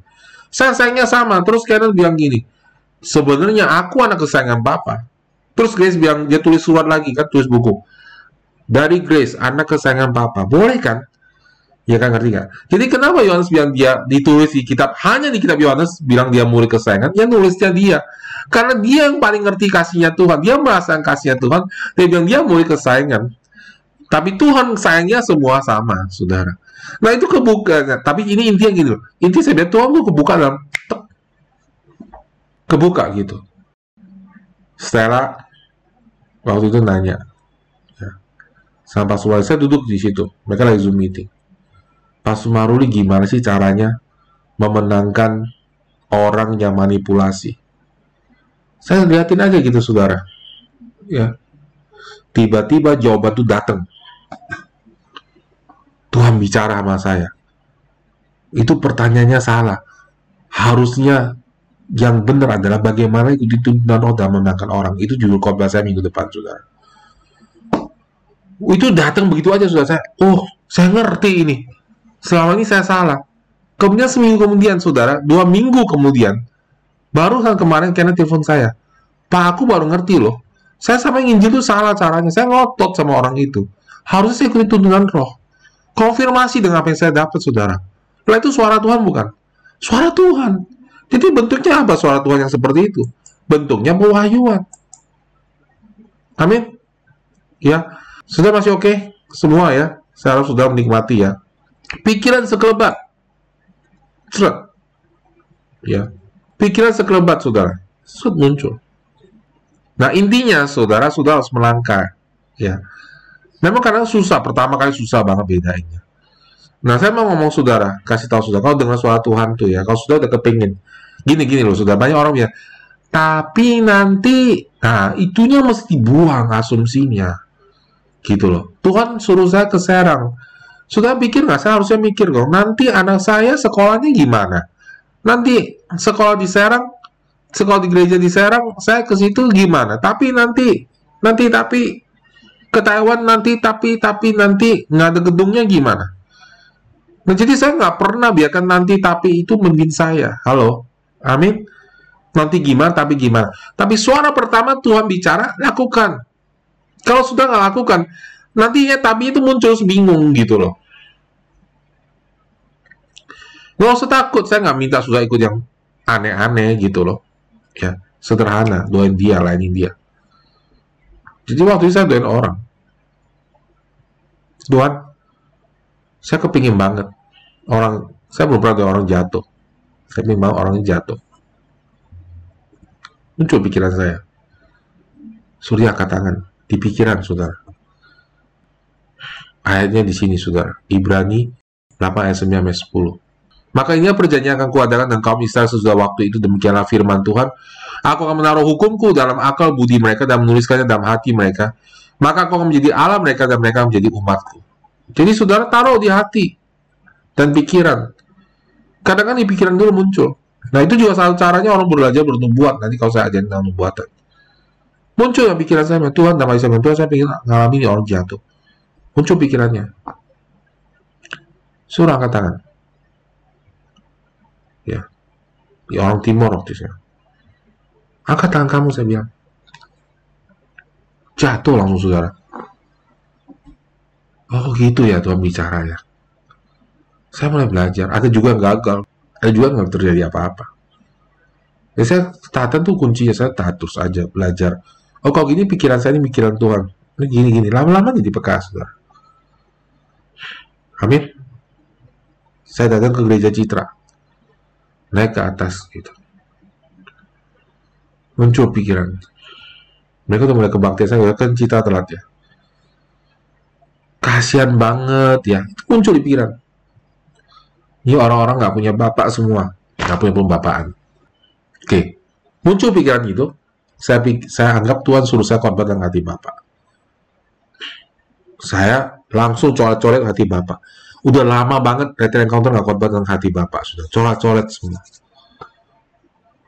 Saya sayangnya sama. Terus Kenneth bilang gini, sebenarnya aku anak kesayangan Papa. Terus Grace bilang, dia tulis surat lagi kan, tulis buku. Dari Grace, anak kesayangan Papa. Boleh kan? Ya kan ngerti kan? Jadi kenapa Yohanes bilang dia ditulis di kitab hanya di kitab Yohanes bilang dia murid kesayangan? Ya nulisnya dia. Karena dia yang paling ngerti kasihnya Tuhan. Dia merasakan kasihnya Tuhan. Dia bilang dia murid kesayangan. Tapi Tuhan sayangnya semua sama, saudara. Nah itu kebuka. Tapi ini intinya gitu. Inti saya bilang Tuhan tuh kebuka dalam kebuka gitu. Stella waktu itu nanya, ya, sama Pak saya duduk di situ. Mereka lagi zoom meeting Pak Sumaruli gimana sih caranya memenangkan orang yang manipulasi? Saya liatin aja gitu saudara. Ya. Tiba-tiba jawaban itu datang. Tuhan bicara sama saya. Itu pertanyaannya salah. Harusnya yang benar adalah bagaimana ikuti tuntunan Allah dalam memenangkan orang. Itu judul khotbah saya minggu depan, saudara. Itu datang begitu aja, saudara. Saya, oh, saya ngerti ini. Selama ini saya salah. Kemudian seminggu kemudian, saudara, dua minggu kemudian, baru kan kemarin karena telepon saya. Pak, aku baru ngerti loh. Saya sama yang Injil itu salah caranya. Saya ngotot sama orang itu. Harusnya saya ikuti tuntunan roh. Konfirmasi dengan apa yang saya dapat, saudara. Lah itu suara Tuhan bukan? Suara Tuhan. Jadi bentuknya apa suara Tuhan yang seperti itu? Bentuknya pewahyuan. Amin. Ya, sudah masih oke okay? semua ya. Saya harap sudah menikmati ya. Pikiran sekelebat. Seret. Ya. Pikiran sekelebat, saudara. Seret muncul. Nah, intinya saudara sudah harus melangkah. Ya. Memang kadang susah, pertama kali susah banget bedainnya. Nah, saya mau ngomong saudara, kasih tahu saudara, kalau dengar suara Tuhan tuh ya, kalau sudah udah kepingin, gini-gini loh, sudah banyak orang ya, tapi nanti, nah itunya mesti dibuang asumsinya, gitu loh. Tuhan suruh saya ke Serang, sudah pikir nggak? Saya harusnya mikir dong, nanti anak saya sekolahnya gimana? Nanti sekolah di Serang, sekolah di gereja di Serang, saya ke situ gimana? Tapi nanti, nanti tapi ke Taiwan nanti, tapi tapi nanti nggak ada gedungnya gimana? Nah, jadi saya nggak pernah biarkan nanti tapi itu memimpin saya. Halo, amin. Nanti gimana, tapi gimana. Tapi suara pertama Tuhan bicara, lakukan. Kalau sudah nggak lakukan, nantinya tapi itu muncul bingung gitu loh. Nggak usah takut, saya nggak minta sudah ikut yang aneh-aneh gitu loh. Ya, sederhana, doain dia, lainin dia. Jadi waktu itu saya doain orang. Tuhan, saya kepingin banget orang saya belum pernah orang jatuh. Saya memang orangnya jatuh. Muncul pikiran saya. Surya angkat tangan. Di pikiran saudara. Ayatnya di sini saudara. Ibrani 8 ayat 9 ayat 10 maka ini perjanjian akan kuadakan dan kaum Israel sesudah waktu itu demikianlah firman Tuhan aku akan menaruh hukumku dalam akal budi mereka dan menuliskannya dalam hati mereka maka aku akan menjadi Allah mereka dan mereka menjadi umatku jadi saudara taruh di hati dan pikiran. Kadang kan di pikiran dulu muncul. Nah itu juga salah caranya orang belajar bernubuat. Nanti kalau saya ajarin tentang nubuatan. Muncul yang pikiran saya, Tuhan nama Isa Tuhan saya ingin ngalami orang jatuh. Muncul pikirannya. Surah angkat tangan. Ya. Ya orang timur waktu itu. Angkat tangan kamu saya bilang. Jatuh langsung saudara. Oh gitu ya Tuhan bicara ya. Saya mulai belajar. Ada juga yang gagal. Ada juga nggak terjadi apa-apa. Ya saya tata tuh kuncinya saya taat terus aja belajar. Oh kalau gini pikiran saya ini pikiran Tuhan. Ini gini gini. Lama-lama jadi bekas lah amin. Saya datang ke gereja Citra naik ke atas gitu. Muncul pikiran. Mereka tuh mulai kebaktian saya kan Citra telat ya. Kasihan banget ya. Itu muncul di pikiran. Ini orang-orang nggak punya bapak semua, nggak punya pembapaan. Oke, muncul pikiran itu, saya, saya anggap Tuhan suruh saya khotbah dengan hati bapak. Saya langsung coret-coret hati bapak. Udah lama banget Retreat Encounter nggak khotbah dengan hati bapak, sudah coret-coret semua.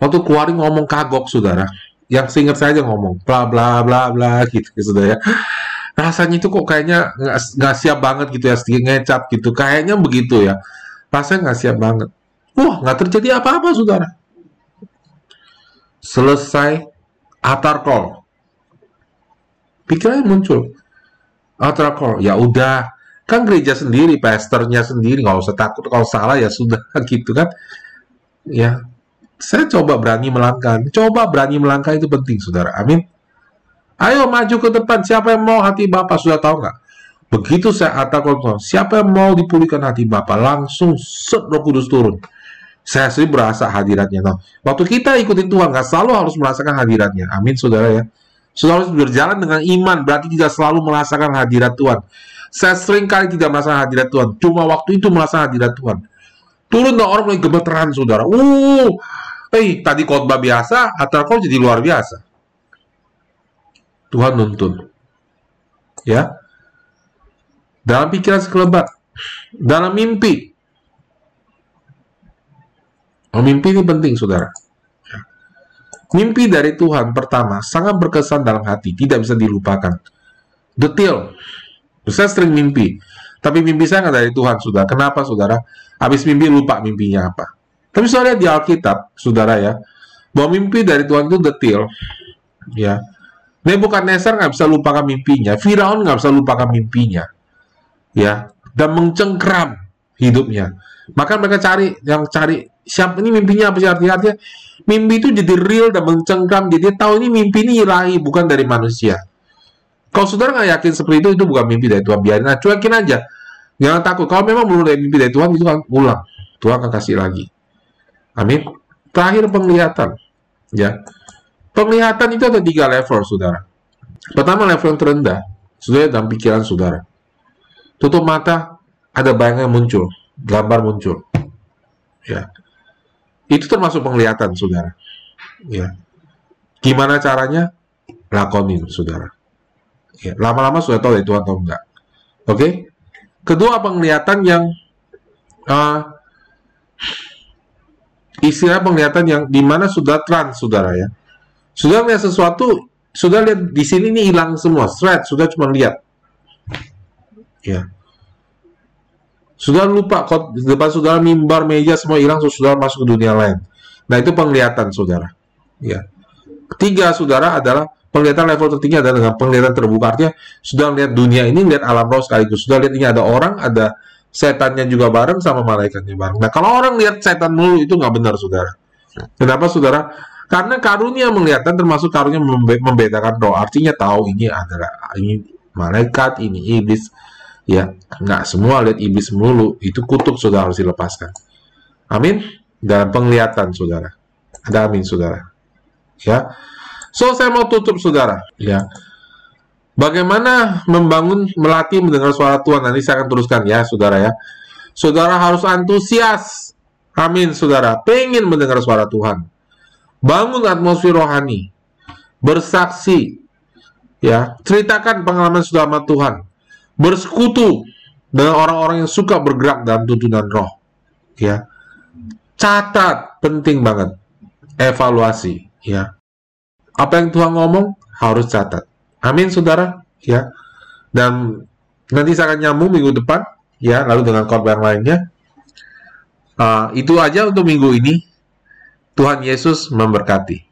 Waktu keluarin ngomong kagok, saudara. Yang seingat saya aja ngomong, bla bla bla bla gitu, saudara ya rasanya itu kok kayaknya nggak siap banget gitu ya sedikit ngecap gitu kayaknya begitu ya rasanya nggak siap banget. Wah, nggak terjadi apa-apa, saudara. Selesai altar call. Pikirannya muncul. Altar call, ya udah. Kan gereja sendiri, pastornya sendiri, nggak usah takut. Kalau salah ya sudah, gitu kan. Ya, saya coba berani melangkah. Coba berani melangkah itu penting, saudara. Amin. Ayo maju ke depan. Siapa yang mau hati Bapak sudah tahu nggak? Begitu saya katakan, siapa yang mau dipulihkan hati Bapak, langsung set roh kudus turun. Saya sendiri berasa hadiratnya. Nah, waktu kita ikutin Tuhan, nggak selalu harus merasakan hadiratnya. Amin, saudara ya. Saudara harus berjalan dengan iman, berarti tidak selalu merasakan hadirat Tuhan. Saya sering kali tidak merasakan hadirat Tuhan. Cuma waktu itu merasakan hadirat Tuhan. Turun dan orang mulai gemeteran, saudara. Uh, eh, tadi khotbah biasa, atau kau jadi luar biasa. Tuhan nuntun. Ya, dalam pikiran sekelebat, dalam mimpi. Oh, mimpi ini penting, saudara. Ya. Mimpi dari Tuhan pertama sangat berkesan dalam hati, tidak bisa dilupakan. Detail. Saya sering mimpi, tapi mimpi saya nggak dari Tuhan, saudara. Kenapa, saudara? Habis mimpi lupa mimpinya apa. Tapi saudara di Alkitab, saudara ya, bahwa mimpi dari Tuhan itu detail. Ya, Nebukadnezar nggak bisa lupakan mimpinya, Firaun nggak bisa lupakan mimpinya, ya, dan mencengkram hidupnya. Maka mereka cari yang cari siapa ini mimpinya apa sih artinya? artinya mimpi itu jadi real dan mencengkram, jadi tahu ini mimpi ini ilahi bukan dari manusia. Kalau saudara nggak yakin seperti itu, itu bukan mimpi dari Tuhan. Biarin, nah, cuekin aja. Jangan takut. Kalau memang belum dari mimpi dari Tuhan, itu kan ulang. Tuhan akan kasih lagi. Amin. Terakhir penglihatan. Ya. Penglihatan itu ada tiga level, saudara. Pertama level yang terendah, saudara dalam pikiran saudara. Tutup mata, ada bayangan muncul, gambar muncul. Ya. Itu termasuk penglihatan, saudara. Ya. Gimana caranya? Lakonin, saudara. Ya. Lama-lama sudah tahu Tuhan atau enggak. Oke? Okay? Kedua, penglihatan yang uh, istilah penglihatan yang di mana sudah trans, saudara ya. Sudah lihat sesuatu, sudah lihat di sini ini hilang semua, thread, sudah cuma lihat. Ya. Sudah lupa, kok depan saudara mimbar, meja, semua hilang, sudah masuk ke dunia lain. Nah, itu penglihatan saudara. Ya. Ketiga, saudara adalah penglihatan level tertinggi adalah dengan penglihatan terbuka. Artinya, sudah lihat dunia ini, lihat alam roh sekaligus. Sudah lihat ini ada orang, ada setannya juga bareng sama malaikatnya bareng. Nah, kalau orang lihat setan mulu itu nggak benar, saudara. Kenapa, saudara? Karena karunia melihatkan termasuk karunia membedakan roh. Artinya tahu ini adalah ini malaikat, ini iblis. Ya, nggak semua lihat iblis mulu. Itu kutuk, saudara harus dilepaskan. Amin. Dalam penglihatan, saudara. Ada amin, saudara. Ya. So, saya mau tutup, saudara. Ya. Bagaimana membangun, melatih mendengar suara Tuhan? Nanti saya akan teruskan ya, saudara ya. Saudara harus antusias. Amin, saudara. Pengen mendengar suara Tuhan. Bangun atmosfer rohani. Bersaksi. Ya, ceritakan pengalaman saudara sama Tuhan. Bersekutu dengan orang-orang yang suka bergerak dalam tuntunan roh. Ya. Catat, penting banget. Evaluasi, ya. Apa yang Tuhan ngomong harus catat Amin, saudara. Ya, dan nanti saya akan nyambung minggu depan, ya, lalu dengan korban lainnya. Uh, itu aja untuk minggu ini. Tuhan Yesus memberkati.